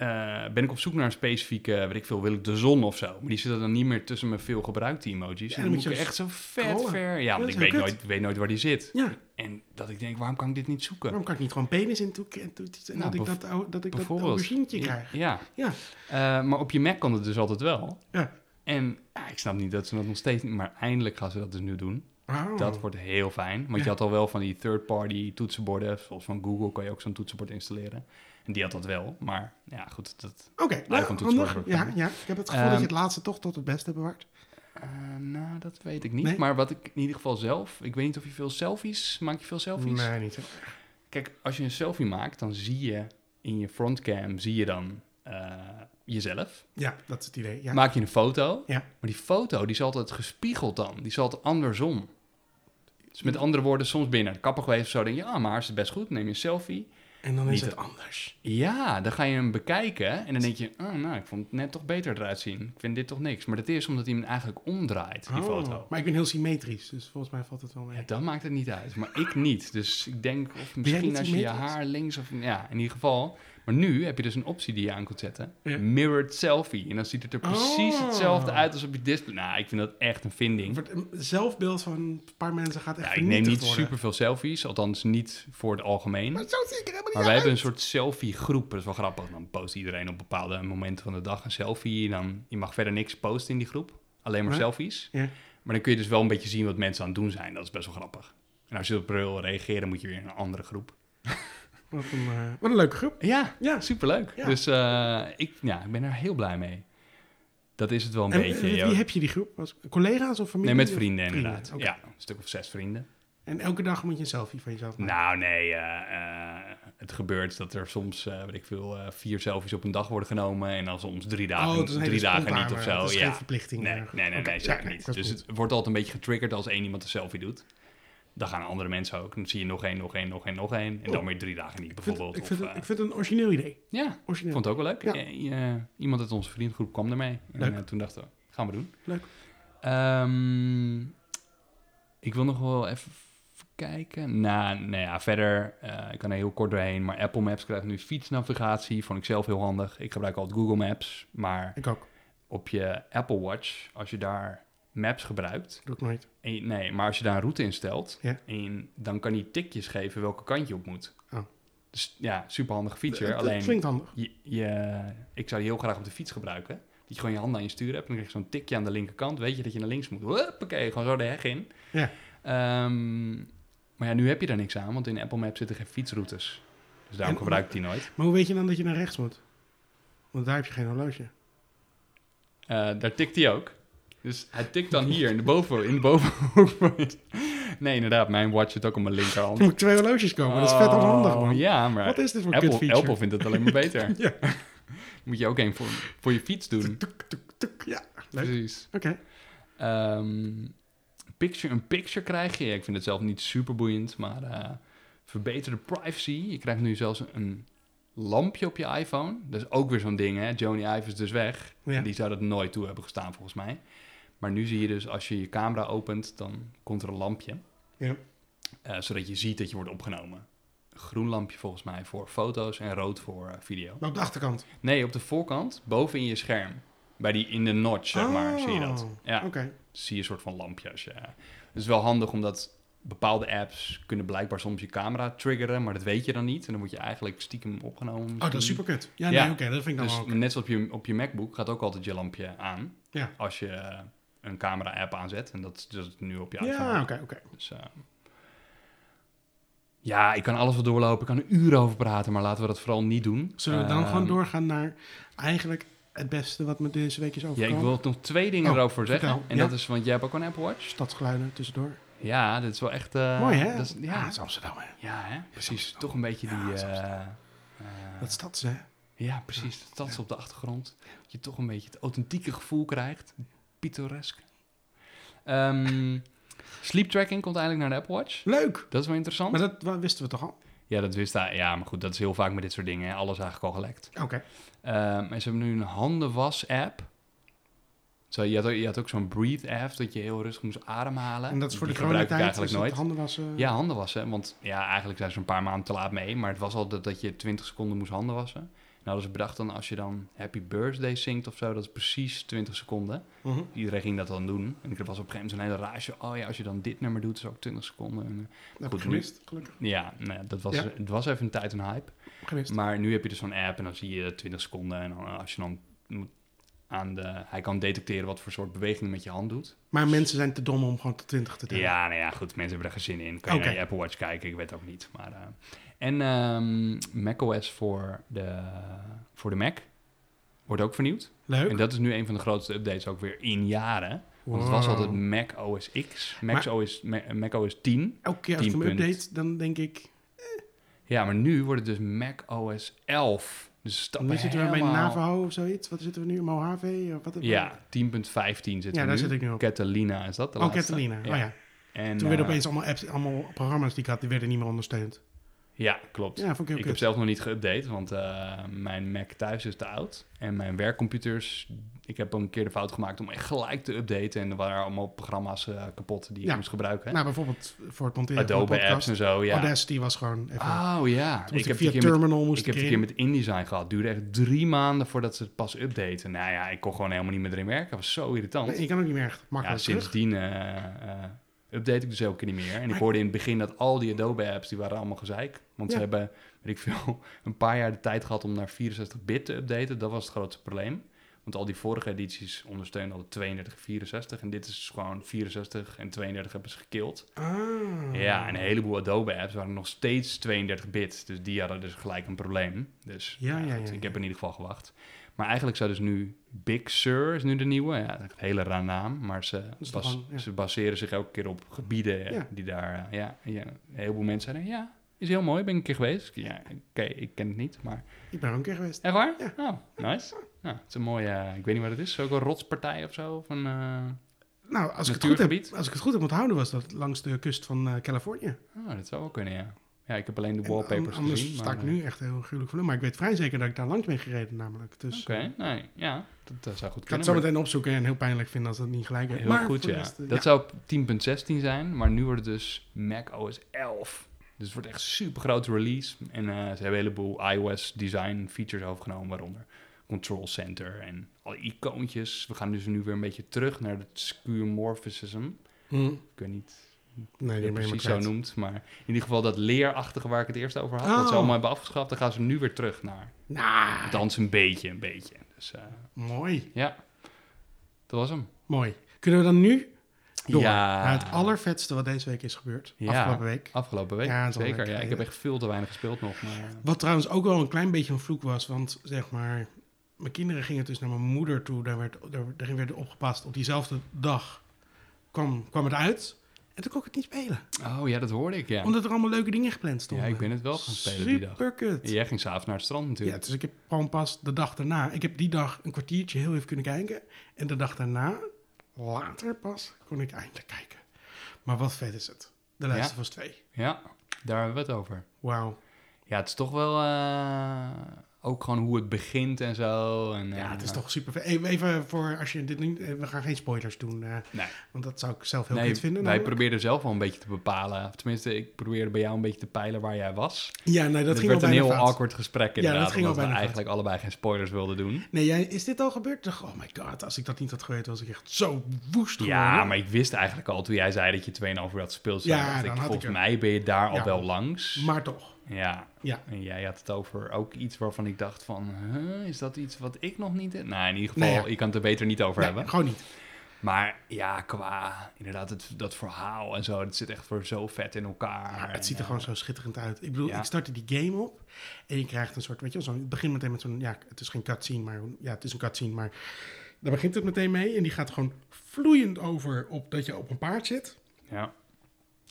[SPEAKER 2] eh, ben ik op zoek naar een specifieke, weet ik veel, wil ik de zon of zo. Maar die zitten dan niet meer tussen mijn veel gebruikte emojis.
[SPEAKER 1] Ja,
[SPEAKER 2] en
[SPEAKER 1] dan
[SPEAKER 2] dan
[SPEAKER 1] moet je
[SPEAKER 2] ik echt zo vet
[SPEAKER 1] scrollen.
[SPEAKER 2] ver. Ja, want ik weet
[SPEAKER 1] kut.
[SPEAKER 2] nooit, weet nooit waar die zit.
[SPEAKER 1] Ja,
[SPEAKER 2] En dat ik denk, waarom kan ik dit niet zoeken?
[SPEAKER 1] waarom kan ik niet gewoon penis in toeken en, toet- en
[SPEAKER 2] Nou,
[SPEAKER 1] dat, ik dat, dat ik dat auberginetje krijg?
[SPEAKER 2] Ja.
[SPEAKER 1] Ja.
[SPEAKER 2] Eh, maar op je Mac kan het dus altijd wel.
[SPEAKER 1] Ja.
[SPEAKER 2] En ja, ik snap niet dat ze dat nog steeds niet... Maar eindelijk gaan ze dat dus nu doen.
[SPEAKER 1] Oh.
[SPEAKER 2] Dat wordt heel fijn. Want
[SPEAKER 1] Ja.
[SPEAKER 2] je had al wel van die third-party toetsenborden. Zoals van Google kan je ook zo'n toetsenbord installeren. En die had dat wel. Maar ja, goed. Dat,
[SPEAKER 1] Oké, nou,
[SPEAKER 2] iPhone
[SPEAKER 1] handig.
[SPEAKER 2] toetsenbord.
[SPEAKER 1] Ja, ja, ik heb het gevoel dat
[SPEAKER 2] Ehm,
[SPEAKER 1] je het laatste toch tot het beste hebt bewaard.
[SPEAKER 2] eh, nou, dat weet ik niet.
[SPEAKER 1] Nee?
[SPEAKER 2] Maar wat ik in ieder geval zelf... Ik weet niet of je veel selfies... Maak je veel selfies?
[SPEAKER 1] Nee, niet zo.
[SPEAKER 2] Kijk, als je een selfie maakt, dan zie je in je frontcam... Zie je dan eh, jezelf.
[SPEAKER 1] Ja, dat is het idee. Ja.
[SPEAKER 2] Maak je een foto.
[SPEAKER 1] Ja.
[SPEAKER 2] Maar die foto die is altijd gespiegeld dan. Die is altijd andersom. Dus met andere woorden, soms ben je naar de kapper geweest of zo. denk je, ja, maar is het best goed. Neem je een selfie.
[SPEAKER 1] en dan is
[SPEAKER 2] niet
[SPEAKER 1] het anders.
[SPEAKER 2] Ja, dan ga je hem bekijken. En dan denk je, oh, nou, ik vond het net toch beter eruit zien. Ik vind dit toch niks. Maar dat is omdat hij hem eigenlijk omdraait, die
[SPEAKER 1] Oh,
[SPEAKER 2] foto.
[SPEAKER 1] Maar ik ben heel symmetrisch, dus volgens mij valt het wel mee.
[SPEAKER 2] Ja, dan maakt het niet uit. Maar ik niet. Dus ik denk, of misschien als je je haar links of... Ja, in ieder geval. Maar nu heb je dus een optie die je aan kunt zetten.
[SPEAKER 1] Ja.
[SPEAKER 2] Mirrored selfie. En dan ziet het er precies
[SPEAKER 1] Oh.
[SPEAKER 2] hetzelfde uit als op je display. Nou, ik vind dat echt een vinding.
[SPEAKER 1] Het zelfbeeld van een paar mensen gaat echt
[SPEAKER 2] Ja, ik neem niet
[SPEAKER 1] worden.
[SPEAKER 2] superveel selfies, althans niet voor het algemeen.
[SPEAKER 1] Maar zo zie ik er helemaal niet
[SPEAKER 2] Maar wij hebben een soort selfie-groep. Dat is wel grappig. Dan post iedereen op bepaalde momenten van de dag een selfie. En dan, je mag verder niks posten in die groep. Alleen maar selfies.
[SPEAKER 1] Ja.
[SPEAKER 2] Maar dan kun je dus wel een beetje zien wat mensen aan het doen zijn. Dat is best wel grappig. En als je op reageren, moet je weer in een andere groep.
[SPEAKER 1] Wat een, eh, wat een leuke groep.
[SPEAKER 2] Ja,
[SPEAKER 1] Ja.
[SPEAKER 2] superleuk.
[SPEAKER 1] Ja.
[SPEAKER 2] Dus eh, ik, ja, ik ben er heel blij mee. Dat is het wel een
[SPEAKER 1] En
[SPEAKER 2] beetje.
[SPEAKER 1] met
[SPEAKER 2] ja.
[SPEAKER 1] wie heb je die groep? Collega's of familie?
[SPEAKER 2] Nee, met
[SPEAKER 1] of
[SPEAKER 2] vrienden inderdaad. Ja, een stuk of zes vrienden.
[SPEAKER 1] En elke dag moet je een selfie van jezelf maken.
[SPEAKER 2] Nou, nee. eh, eh, het gebeurt dat er soms, eh weet ik veel, eh, vier selfies op een dag worden genomen. En dan soms drie dagen,
[SPEAKER 1] oh,
[SPEAKER 2] drie dagen niet of zo.
[SPEAKER 1] Het is
[SPEAKER 2] ja.
[SPEAKER 1] geen verplichting.
[SPEAKER 2] Nee,
[SPEAKER 1] eh,
[SPEAKER 2] nee, nee, nee,
[SPEAKER 1] Ja,
[SPEAKER 2] zeker
[SPEAKER 1] nee,
[SPEAKER 2] niet.
[SPEAKER 1] dat
[SPEAKER 2] Dus het wordt altijd een beetje getriggerd als één iemand een selfie doet. Dan gaan andere mensen ook. Dan zie je nog één, nog één, nog één, nog één. En
[SPEAKER 1] Oh.
[SPEAKER 2] dan weer drie dagen niet
[SPEAKER 1] Ik vind,
[SPEAKER 2] bijvoorbeeld.
[SPEAKER 1] ik, vind het,
[SPEAKER 2] eh,
[SPEAKER 1] ik vind het een origineel idee.
[SPEAKER 2] ja, ik
[SPEAKER 1] Origineel.
[SPEAKER 2] vond het ook wel leuk.
[SPEAKER 1] Ja.
[SPEAKER 2] Eh, eh, iemand uit onze vriendengroep kwam ermee. En
[SPEAKER 1] Leuk.
[SPEAKER 2] toen dachten we, gaan we doen.
[SPEAKER 1] Leuk.
[SPEAKER 2] Ehm, ik wil nog wel even kijken. Nou, nou ja, verder, ik kan er heel kort doorheen. Maar Apple Maps krijgt nu fietsnavigatie. Vond ik zelf heel handig. Ik gebruik altijd Google Maps. Maar
[SPEAKER 1] Ik ook.
[SPEAKER 2] op je Apple Watch, als je daar Maps gebruikt...
[SPEAKER 1] Doe ik nooit.
[SPEAKER 2] En nee, maar als je daar een route instelt,
[SPEAKER 1] Ja.
[SPEAKER 2] en dan kan hij tikjes geven welke kant je op moet.
[SPEAKER 1] Oh.
[SPEAKER 2] Dus ja, super handige feature. Alleen,
[SPEAKER 1] klinkt handig.
[SPEAKER 2] je, je, ik zou die heel graag op de fiets gebruiken. Dat je gewoon je handen aan je stuur hebt. En dan krijg je zo'n tikje aan de linkerkant. Weet je dat je naar links moet. Huppakee, gewoon zo de heg in.
[SPEAKER 1] Ja.
[SPEAKER 2] Ehm, maar ja, nu heb je daar niks aan. Want in Apple Maps zitten geen fietsroutes. Dus daarom
[SPEAKER 1] En-
[SPEAKER 2] gebruik ik die nooit.
[SPEAKER 1] Maar hoe weet je dan dat je naar rechts moet? Want daar heb je geen horloge.
[SPEAKER 2] Eh, daar tikt hij ook. Dus hij tikt dan hier in de, boven, in de bovenhoek. nee, inderdaad. Mijn watch zit ook op mijn linkerhand.
[SPEAKER 1] Dan moet ik twee horloges komen. Dat is vet onhandig,
[SPEAKER 2] Oh,
[SPEAKER 1] man.
[SPEAKER 2] Ja, maar
[SPEAKER 1] Wat is dit voor
[SPEAKER 2] Apple,
[SPEAKER 1] kut feature?
[SPEAKER 2] Apple vindt het alleen maar beter.
[SPEAKER 1] Ja.
[SPEAKER 2] Moet je ook een voor, voor je fiets doen.
[SPEAKER 1] Tuk, tuk, tuk. Ja, leuk.
[SPEAKER 2] Precies.
[SPEAKER 1] Oké.
[SPEAKER 2] Ehm, picture, een picture krijg je. Ik vind het zelf niet super boeiend, maar eh verbeterde privacy. Je krijgt nu zelfs een lampje op je iPhone. Dat is ook weer zo'n ding, hè? Joni Ive is dus weg.
[SPEAKER 1] Ja.
[SPEAKER 2] Die zou dat nooit toe hebben gestaan, volgens mij. Maar nu zie je dus, als je je camera opent, dan komt er een lampje.
[SPEAKER 1] Ja.
[SPEAKER 2] Eh, zodat je ziet dat je wordt opgenomen. Een groen lampje volgens mij voor foto's en rood voor eh, video.
[SPEAKER 1] Maar op de achterkant.
[SPEAKER 2] Nee, op de voorkant, boven in je scherm. Bij die in de notch, zeg maar, zie je dat.
[SPEAKER 1] Oh,
[SPEAKER 2] Ja,
[SPEAKER 1] Oké.
[SPEAKER 2] zie je een soort van lampje. Als je, het is wel handig omdat bepaalde apps kunnen blijkbaar soms je camera triggeren, maar dat weet je dan niet. En dan moet je eigenlijk stiekem opgenomen.
[SPEAKER 1] Oh, dat is
[SPEAKER 2] misschien.
[SPEAKER 1] super kut. Ja,
[SPEAKER 2] Ja.
[SPEAKER 1] nee, oké, dat vind ik dan
[SPEAKER 2] Dus
[SPEAKER 1] wel
[SPEAKER 2] net zoals op je, op je MacBook gaat ook altijd je lampje aan
[SPEAKER 1] Ja.
[SPEAKER 2] als je eh, een camera-app aanzet. En dat is dus nu op je iPhone.
[SPEAKER 1] Ja, oké, oké.
[SPEAKER 2] Dus, eh, ja, ik kan alles wel doorlopen. Ik kan er uren over praten, maar laten we dat vooral niet doen.
[SPEAKER 1] Zullen we dan
[SPEAKER 2] Ehm,
[SPEAKER 1] gewoon doorgaan naar eigenlijk het beste wat me deze week is
[SPEAKER 2] Ja,
[SPEAKER 1] overkomen?
[SPEAKER 2] ik wil nog twee dingen
[SPEAKER 1] Oh,
[SPEAKER 2] erover zeggen.
[SPEAKER 1] vertel.
[SPEAKER 2] En
[SPEAKER 1] Ja.
[SPEAKER 2] dat is, want jij hebt ook een Apple Watch.
[SPEAKER 1] Stadsgeluiden tussendoor.
[SPEAKER 2] Ja, dit is wel echt... eh,
[SPEAKER 1] Mooi, hè?
[SPEAKER 2] Dat is,
[SPEAKER 1] ja,
[SPEAKER 2] ja,
[SPEAKER 1] het is Amsterdam, hè?
[SPEAKER 2] ja, hè? Precies. Toch een beetje die...
[SPEAKER 1] Ja,
[SPEAKER 2] eh,
[SPEAKER 1] Dat stads, hè?
[SPEAKER 2] ja, precies. De stad is op de achtergrond. Dat je toch een beetje het authentieke gevoel krijgt. Pittoresk. Ehm, sleep tracking komt eindelijk naar de Apple Watch.
[SPEAKER 1] Leuk!
[SPEAKER 2] Dat is wel interessant.
[SPEAKER 1] Maar dat wisten we toch al?
[SPEAKER 2] Ja, dat wist hij. Ja, maar goed, dat is heel vaak met dit soort dingen. Hè. Alles eigenlijk al gelekt.
[SPEAKER 1] Oké.
[SPEAKER 2] Ehm, en ze hebben nu een handenwas-app. Zo, je, had ook, je had ook zo'n breathe-app, dat je heel rustig moest ademhalen.
[SPEAKER 1] En dat is voor
[SPEAKER 2] Die
[SPEAKER 1] de
[SPEAKER 2] gebruik ik eigenlijk nooit.
[SPEAKER 1] handen wassen?
[SPEAKER 2] Ja, handen wassen. Want ja, eigenlijk zijn ze een paar maanden te laat mee. Maar het was al dat, dat je 20 seconden moest handen wassen. En hadden ze bedacht dan als je dan Happy Birthday zingt of zo, dat is precies 20 seconden.
[SPEAKER 1] Mhm.
[SPEAKER 2] Iedereen ging dat dan doen. En ik was op een gegeven moment zo'n hele rage. Oh ja, als je dan dit nummer doet, is ook 20 seconden. En, eh,
[SPEAKER 1] Dat heb ik
[SPEAKER 2] Goed,
[SPEAKER 1] gemist, gelukkig.
[SPEAKER 2] ja, nou, ja, dat was,
[SPEAKER 1] Ja.
[SPEAKER 2] het was even een tijd een hype.
[SPEAKER 1] Gemist.
[SPEAKER 2] Maar nu heb je dus zo'n app en dan zie je 20 seconden. En dan, eh, als je dan aan de... Hij kan detecteren wat voor soort bewegingen met je hand doet.
[SPEAKER 1] Maar mensen zijn te dom om gewoon tot 20 te tellen.
[SPEAKER 2] Ja, nou ja, goed. Mensen hebben er geen zin in. Kan je naar je Apple Watch kijken? Ik weet ook niet. Maar, eh, en ehm, macOS voor de, voor de Mac wordt ook vernieuwd.
[SPEAKER 1] Leuk.
[SPEAKER 2] En dat is nu een van de grootste updates ook weer in jaren. Want het was altijd Mac OS X, Mac OS, Ma- Mac OS 10.
[SPEAKER 1] Elke keer als ik
[SPEAKER 2] 10
[SPEAKER 1] hem update, dan denk ik...
[SPEAKER 2] Ja, maar nu wordt het dus Mac OS 11. Dus stappen
[SPEAKER 1] Nu zitten we bij Navajo of zoiets. Wat zitten we nu? Mojave? Of wat
[SPEAKER 2] Ja, 10.15 zit
[SPEAKER 1] Ja,
[SPEAKER 2] er
[SPEAKER 1] daar
[SPEAKER 2] nu.
[SPEAKER 1] zit ik nu op.
[SPEAKER 2] Catalina is dat de
[SPEAKER 1] Oh,
[SPEAKER 2] laatste?
[SPEAKER 1] Catalina. Oh ja.
[SPEAKER 2] En,
[SPEAKER 1] Toen werden
[SPEAKER 2] eh,
[SPEAKER 1] opeens allemaal apps, allemaal programma's die ik had, die werden niet meer ondersteund.
[SPEAKER 2] Ja, klopt.
[SPEAKER 1] Ja, ik
[SPEAKER 2] Ik heb zelf nog niet geüpdate, want eh, mijn Mac thuis is te oud. En mijn werkcomputers, ik heb een keer de fout gemaakt om echt gelijk te updaten. En er waren allemaal programma's eh, kapot die ik
[SPEAKER 1] Ja.
[SPEAKER 2] moest gebruiken.
[SPEAKER 1] Nou, bijvoorbeeld voor het monteren van
[SPEAKER 2] Adobe
[SPEAKER 1] podcast.
[SPEAKER 2] apps en zo, ja.
[SPEAKER 1] Audacity was gewoon even...
[SPEAKER 2] Oh ja,
[SPEAKER 1] ik
[SPEAKER 2] heb
[SPEAKER 1] via Terminal moest
[SPEAKER 2] ik heb
[SPEAKER 1] ik
[SPEAKER 2] het een keer met InDesign gehad. Het duurde echt drie maanden voordat ze het pas updaten. Nou ja, ik kon gewoon helemaal niet meer erin werken. Dat was zo irritant.
[SPEAKER 1] Nee, je kan ook niet meer echt
[SPEAKER 2] Ja,
[SPEAKER 1] makkelijk terug.
[SPEAKER 2] sindsdien eh, update ik dus elke keer niet meer. En ik hoorde in het begin dat al die Adobe-apps, die waren allemaal gezeik. Want ze hebben, weet ik veel, een paar jaar de tijd gehad om naar 64-bit te updaten. Dat was het grootste probleem. Want al die vorige edities ondersteunen al 32 en 64. En dit is gewoon 64 en 32 hebben ze gekild.
[SPEAKER 1] Ah.
[SPEAKER 2] Ja, en een heleboel Adobe-apps waren nog steeds 32-bit. Dus die hadden dus gelijk een probleem. Dus
[SPEAKER 1] Ja, ja,
[SPEAKER 2] goed,
[SPEAKER 1] ja,
[SPEAKER 2] ik heb in ieder geval gewacht. Maar eigenlijk zou dus nu Big Sur is nu de nieuwe. Ja, een hele raar naam. Maar ze, bas- ze baseren zich elke keer op gebieden die daar... eh, ja, een heleboel mensen zeiden, ja, is heel mooi. Ben ik een keer geweest. Ja, oké, ik ken het niet, maar...
[SPEAKER 1] Ik ben er ook een keer geweest.
[SPEAKER 2] Echt waar?
[SPEAKER 1] Ja.
[SPEAKER 2] Oh, nice. Nou, het is een mooie... eh, ik weet niet wat het is. Ook een rotspartij of zo? Of een, eh,
[SPEAKER 1] Nou, als ik, het goed heb, als ik het goed heb onthouden, was dat langs de kust van eh, Californië.
[SPEAKER 2] Oh, dat zou wel kunnen, ja. Ja, ik heb alleen de wallpapers
[SPEAKER 1] an- anders
[SPEAKER 2] gezien.
[SPEAKER 1] sta
[SPEAKER 2] maar,
[SPEAKER 1] ik
[SPEAKER 2] eh,
[SPEAKER 1] nu echt heel gruwelijk voor. Maar ik weet vrij zeker dat ik daar langs ben gereden namelijk. Dus
[SPEAKER 2] Oké,
[SPEAKER 1] eh,
[SPEAKER 2] nee, ja, dat, dat zou goed
[SPEAKER 1] ik
[SPEAKER 2] kunnen.
[SPEAKER 1] ga het zo meteen opzoeken en heel pijnlijk vinden als dat niet gelijk is.
[SPEAKER 2] Heel
[SPEAKER 1] maar
[SPEAKER 2] goed, ja.
[SPEAKER 1] rest, eh,
[SPEAKER 2] dat
[SPEAKER 1] ja.
[SPEAKER 2] zou op 10.16 zijn, maar nu wordt het dus Mac OS 11. Dus het wordt echt een super grote release. En eh, ze hebben een heleboel iOS design features overgenomen, waaronder Control Center en alle icoontjes. We gaan dus nu weer een beetje terug naar het skeuomorphism.
[SPEAKER 1] Hm.
[SPEAKER 2] Ik weet niet
[SPEAKER 1] Nee,
[SPEAKER 2] je precies zo noemt, maar in ieder geval dat leerachtige waar ik het eerst over had, dat
[SPEAKER 1] Oh.
[SPEAKER 2] ze allemaal hebben afgeschaft, dan gaan ze nu weer terug naar.
[SPEAKER 1] Nou,
[SPEAKER 2] Althans een beetje, een beetje. Dus eh,
[SPEAKER 1] mooi.
[SPEAKER 2] ja, dat was hem.
[SPEAKER 1] Mooi. Kunnen we dan nu door
[SPEAKER 2] Ja.
[SPEAKER 1] naar het allervetste wat deze week is gebeurd?
[SPEAKER 2] Ja.
[SPEAKER 1] Afgelopen week.
[SPEAKER 2] Afgelopen week,
[SPEAKER 1] Ja,
[SPEAKER 2] zeker. Ja, ik heb echt veel te weinig gespeeld nog. Maar...
[SPEAKER 1] Wat trouwens ook wel een klein beetje een vloek was, want zeg maar, mijn kinderen gingen dus naar mijn moeder toe. Daar werd, daar, daarin werd opgepast. Op diezelfde dag kwam, kwam het uit. En toen kon ik het niet spelen.
[SPEAKER 2] Oh ja, dat hoorde ik, ja.
[SPEAKER 1] Omdat er allemaal leuke dingen gepland
[SPEAKER 2] Ja,
[SPEAKER 1] stonden.
[SPEAKER 2] ik ben het wel gaan spelen die dag.
[SPEAKER 1] Super kut.
[SPEAKER 2] Jij ging s'avonds naar het strand
[SPEAKER 1] Ja,
[SPEAKER 2] natuurlijk.
[SPEAKER 1] dus ik heb gewoon pas de dag daarna... Ik heb die dag een kwartiertje heel even kunnen kijken. En de dag daarna, later pas, kon ik eindelijk kijken. Maar wat vet is het. De of Us 2.
[SPEAKER 2] Ja, daar hebben we het over.
[SPEAKER 1] Wauw.
[SPEAKER 2] Ja, het is toch wel eh, ook gewoon hoe het begint en zo. En,
[SPEAKER 1] Ja,
[SPEAKER 2] eh,
[SPEAKER 1] het is toch super. Even- voor als je dit niet... eh, We gaan geen spoilers doen. eh,
[SPEAKER 2] Nee,
[SPEAKER 1] want dat zou ik zelf heel
[SPEAKER 2] nee
[SPEAKER 1] goed vinden.
[SPEAKER 2] wij
[SPEAKER 1] namelijk.
[SPEAKER 2] probeerden zelf wel een beetje te bepalen. Of tenminste, ik probeerde bij jou een beetje te peilen waar jij was.
[SPEAKER 1] Ja, nee, dat
[SPEAKER 2] het
[SPEAKER 1] ging al
[SPEAKER 2] werd een heel
[SPEAKER 1] fout.
[SPEAKER 2] awkward gesprek
[SPEAKER 1] dat
[SPEAKER 2] inderdaad.
[SPEAKER 1] ging al
[SPEAKER 2] omdat we eigenlijk allebei geen spoilers wilden doen.
[SPEAKER 1] Nee, jij, is dit al gebeurd? Dacht, oh my god, als ik dat niet had geweten, was ik echt zo woest geworden.
[SPEAKER 2] Ja, maar ik wist eigenlijk al toen jij zei dat je 2,5 uur had gespeeld.
[SPEAKER 1] Ja,
[SPEAKER 2] Ja, dacht
[SPEAKER 1] dan
[SPEAKER 2] ik, volgens mij ben je daar al wel langs.
[SPEAKER 1] Maar toch.
[SPEAKER 2] Ja.
[SPEAKER 1] Ja.
[SPEAKER 2] En jij had het over ook iets waarvan ik dacht van... huh, is dat iets wat ik nog niet... Nou, in ieder geval,
[SPEAKER 1] Nee, ja.
[SPEAKER 2] je kan het er beter niet over
[SPEAKER 1] Nee,
[SPEAKER 2] hebben.
[SPEAKER 1] gewoon niet.
[SPEAKER 2] Maar ja, qua inderdaad het, dat verhaal en zo... Het zit echt voor zo vet in elkaar.
[SPEAKER 1] Ja, het ziet er gewoon zo schitterend uit. Ik bedoel,
[SPEAKER 2] Ja.
[SPEAKER 1] ik startte die game op en je krijgt een soort, weet je wel, zo'n- het begint meteen met zo'n, ja, het is geen cutscene, maar ja, het is een cutscene, maar daar begint het meteen mee en die gaat gewoon vloeiend over op dat je op een paard zit.
[SPEAKER 2] Ja.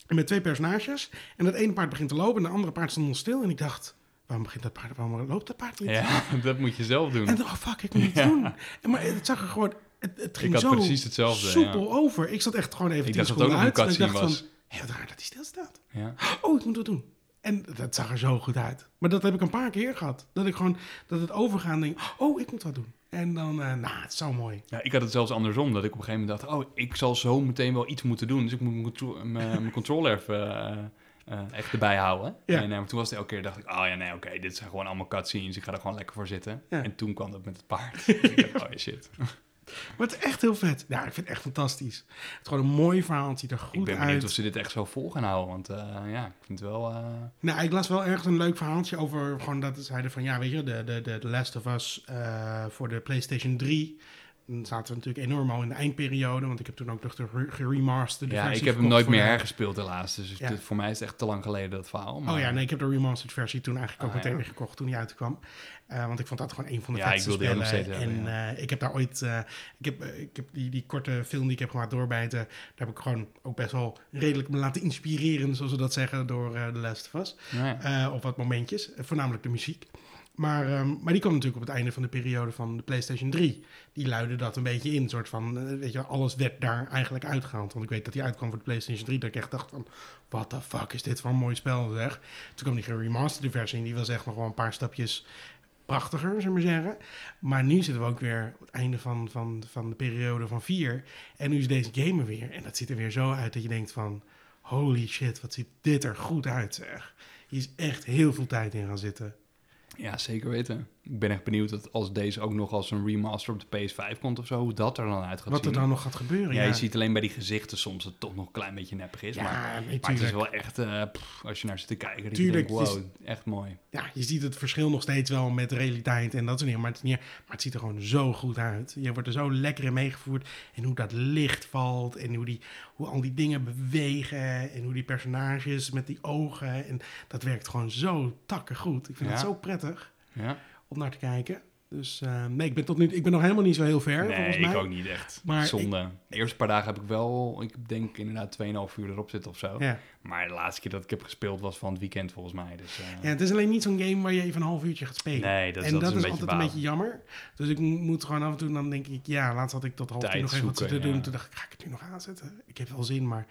[SPEAKER 1] En met twee personages. En dat ene paard begint te lopen en de andere paard stond nog stil. En ik dacht, waarom begint dat paard, waarom loopt dat paard niet?
[SPEAKER 2] ja, dat moet je zelf doen.
[SPEAKER 1] En dan, oh fuck, ik moet het
[SPEAKER 2] Ja.
[SPEAKER 1] doen. En, maar het zag er gewoon, het, het ging
[SPEAKER 2] had
[SPEAKER 1] zo
[SPEAKER 2] precies hetzelfde,
[SPEAKER 1] soepel over. Ik zat echt gewoon even
[SPEAKER 2] Ik
[SPEAKER 1] tien
[SPEAKER 2] dat
[SPEAKER 1] seconden uit. en ik dacht van, hé, wat raar dat hij stilstaat.
[SPEAKER 2] Ja.
[SPEAKER 1] Oh, ik moet wat doen. En dat zag er zo goed uit. Maar dat heb ik een paar keer gehad. Dat ik gewoon, dat het overgaan denk, oh, ik moet wat doen. En dan, eh nou, het is zo mooi.
[SPEAKER 2] Ja, ik had het zelfs andersom. Dat ik op een gegeven moment dacht... Oh, ik zal zo meteen wel iets moeten doen. Dus ik moet mijn, mijn controller even eh, eh, echt erbij houden.
[SPEAKER 1] Ja.
[SPEAKER 2] En eh, toen was het elke keer... dacht ik... Oh ja, nee, oké. dit zijn gewoon allemaal cutscenes. Ik ga er gewoon lekker voor zitten.
[SPEAKER 1] Ja.
[SPEAKER 2] En toen kwam dat met het paard. Dus ik dacht, oh shit.
[SPEAKER 1] Maar het is echt heel vet. Ja, ik vind het echt fantastisch. Het is gewoon een mooi verhaal. Het ziet er goed
[SPEAKER 2] ik ben benieuwd
[SPEAKER 1] uit.
[SPEAKER 2] of ze dit echt zo vol gaan houden. Want eh, ja, ik vind het wel... eh,
[SPEAKER 1] Nou, ik las wel ergens een leuk verhaaltje over gewoon dat ze zeiden van ja, weet je, de, de, de The Last of Us eh, voor de PlayStation 3. Dan zaten we natuurlijk enorm al in de eindperiode, want ik heb toen ook nog de re- geremasterde
[SPEAKER 2] ja,
[SPEAKER 1] versie
[SPEAKER 2] ik heb hem nooit meer
[SPEAKER 1] de-
[SPEAKER 2] hergespeeld helaas. Dus
[SPEAKER 1] Ja.
[SPEAKER 2] voor mij is het echt te lang geleden dat verhaal. Maar,
[SPEAKER 1] Oh ja, nee, ik heb de remastered versie toen eigenlijk ook
[SPEAKER 2] Ah,
[SPEAKER 1] meteen
[SPEAKER 2] ja.
[SPEAKER 1] weer gekocht toen die uitkwam. Eh, want ik vond dat gewoon een van de
[SPEAKER 2] Ja,
[SPEAKER 1] vetste
[SPEAKER 2] wil die ook nog
[SPEAKER 1] spellen.
[SPEAKER 2] steeds
[SPEAKER 1] en
[SPEAKER 2] hebben,
[SPEAKER 1] eh, ik heb daar ooit, eh, ik heb, ik heb die, die korte film die ik heb gemaakt doorbijten, daar heb ik gewoon ook best wel redelijk me laten inspireren, zoals we dat zeggen, door eh The Last of Us. Op wat momentjes, voornamelijk de muziek. Maar, ehm, maar die kwam natuurlijk op het einde van de periode van de PlayStation 3. Die luidde dat een beetje in. Soort van, eh, weet je, alles werd daar eigenlijk uitgehaald. Want ik weet dat die uitkwam voor de PlayStation 3. Dat ik echt dacht van, what the fuck is dit voor een mooi spel zeg. Toen kwam die geremasterde versie. Die was echt nog wel een paar stapjes prachtiger, zullen we zeggen. Maar nu zitten we ook weer op het einde van, van, van de periode van 4. En nu is deze game er weer. En dat ziet er weer zo uit dat je denkt van... Holy shit, wat ziet dit er goed uit, zeg. Hier is echt heel veel tijd in gaan zitten.
[SPEAKER 2] Ja, zeker weten. Ik ben echt benieuwd dat als deze ook nog als een remaster op de PS5 komt of zo, hoe dat er dan uit gaat
[SPEAKER 1] Wat
[SPEAKER 2] zien.
[SPEAKER 1] er dan nog gaat gebeuren.
[SPEAKER 2] ja,
[SPEAKER 1] Ja,
[SPEAKER 2] je ziet alleen bij die gezichten soms dat het toch nog een klein beetje neppig is.
[SPEAKER 1] ja,
[SPEAKER 2] maar,
[SPEAKER 1] nee,
[SPEAKER 2] maar het is wel echt, eh, pff, als je naar zit te kijken,
[SPEAKER 1] Tuurlijk,
[SPEAKER 2] denkt, wow, echt mooi.
[SPEAKER 1] ja, je ziet het verschil nog steeds wel met realiteit en dat soort dingen. Maar het, maar het ziet er gewoon zo goed uit. Je wordt er zo lekker in meegevoerd. En hoe dat licht valt en hoe, die, hoe al die dingen bewegen. En hoe die personages met die ogen. En dat werkt gewoon zo takken goed. Ik vind het zo prettig
[SPEAKER 2] Ja?
[SPEAKER 1] Om naar te kijken. Dus eh, nee, ik ben tot nu ik ben nog helemaal niet zo heel ver
[SPEAKER 2] Nee,
[SPEAKER 1] volgens
[SPEAKER 2] ik
[SPEAKER 1] mij.
[SPEAKER 2] ook niet echt.
[SPEAKER 1] Maar
[SPEAKER 2] Zonde. De eerste paar dagen heb ik wel, ik denk inderdaad 2,5 uur erop zitten of zo.
[SPEAKER 1] Ja.
[SPEAKER 2] Maar de laatste keer dat ik heb gespeeld was van het weekend volgens mij. Dus, eh,
[SPEAKER 1] ja, het is alleen niet zo'n game waar je even een half uurtje gaat spelen.
[SPEAKER 2] nee, dat,
[SPEAKER 1] en
[SPEAKER 2] dat,
[SPEAKER 1] dat,
[SPEAKER 2] is een beetje
[SPEAKER 1] altijd een beetje jammer. Dus ik mo- moet gewoon af en toe, dan denk ik, ja, laatst had ik tot half tien nog even wat zitten doen.
[SPEAKER 2] ja.
[SPEAKER 1] Toen dacht ik, ga ik het nu nog aanzetten? Ik heb wel zin, maar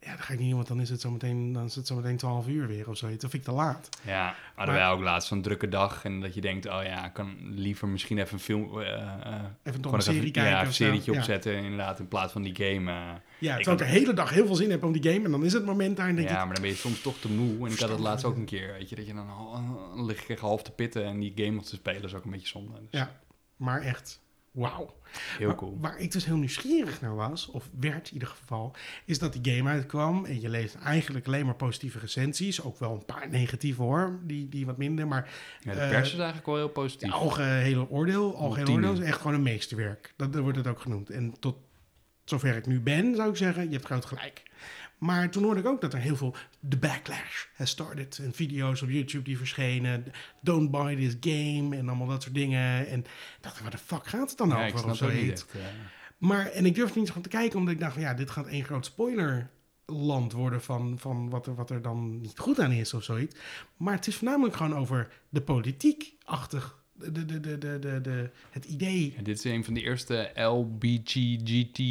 [SPEAKER 1] ja, dat ga ik niet doen, want dan is het zo meteen, dan is het zo meteen 12 uur weer of zoiets. Dat vind ik te laat.
[SPEAKER 2] Ja, hadden
[SPEAKER 1] Maar-
[SPEAKER 2] wij ook laatst zo'n drukke dag. En dat je denkt, oh ja, ik kan liever misschien even een film... eh, eh,
[SPEAKER 1] Even toch
[SPEAKER 2] gewoon
[SPEAKER 1] een
[SPEAKER 2] even-
[SPEAKER 1] serie kijken
[SPEAKER 2] Ja, een serietje
[SPEAKER 1] Ja.
[SPEAKER 2] opzetten inderdaad, in plaats van die game. eh.
[SPEAKER 1] Ja,
[SPEAKER 2] Ik
[SPEAKER 1] terwijl ik de hele dag heel veel zin heb om die game en dan is het moment daar en denk
[SPEAKER 2] ja,
[SPEAKER 1] ik,
[SPEAKER 2] maar dan ben je soms toch te moe. En ik had het laatst ook een keer, weet je, dat je dan, dan lig ik echt half te pitten en die game nog te spelen is ook een beetje zonde. Dus
[SPEAKER 1] ja, maar echt, wauw.
[SPEAKER 2] heel cool.
[SPEAKER 1] Waar ik dus heel nieuwsgierig naar was, of werd in ieder geval, is dat die game uitkwam. En je leest eigenlijk alleen maar positieve recensies. Ook wel een paar negatieve hoor, die, die wat minder. Maar
[SPEAKER 2] Ja, de
[SPEAKER 1] eh,
[SPEAKER 2] pers is eigenlijk wel heel positief.
[SPEAKER 1] ja, algehele oordeel, algehele oordeel is echt gewoon een meesterwerk. Dat, dat wordt het ook genoemd. En tot zover ik nu ben, zou ik zeggen, je hebt groot gelijk. Maar toen hoorde ik ook dat er heel veel de backlash has started. En video's op YouTube die verschenen. Don't buy this game en allemaal dat soort dingen. En ik dacht, waar de fuck gaat het dan
[SPEAKER 2] ja,
[SPEAKER 1] over? Of
[SPEAKER 2] eh.
[SPEAKER 1] Maar, en ik durfde niet zo van te kijken, omdat ik dacht van ja, dit gaat één groot spoiler land worden van, van wat, er, wat er dan niet goed aan is of zoiets. Maar het is voornamelijk gewoon over de politiek-achtig. De, de, de, de, de, de, het idee.
[SPEAKER 2] En dit is een van de eerste LBGGTBB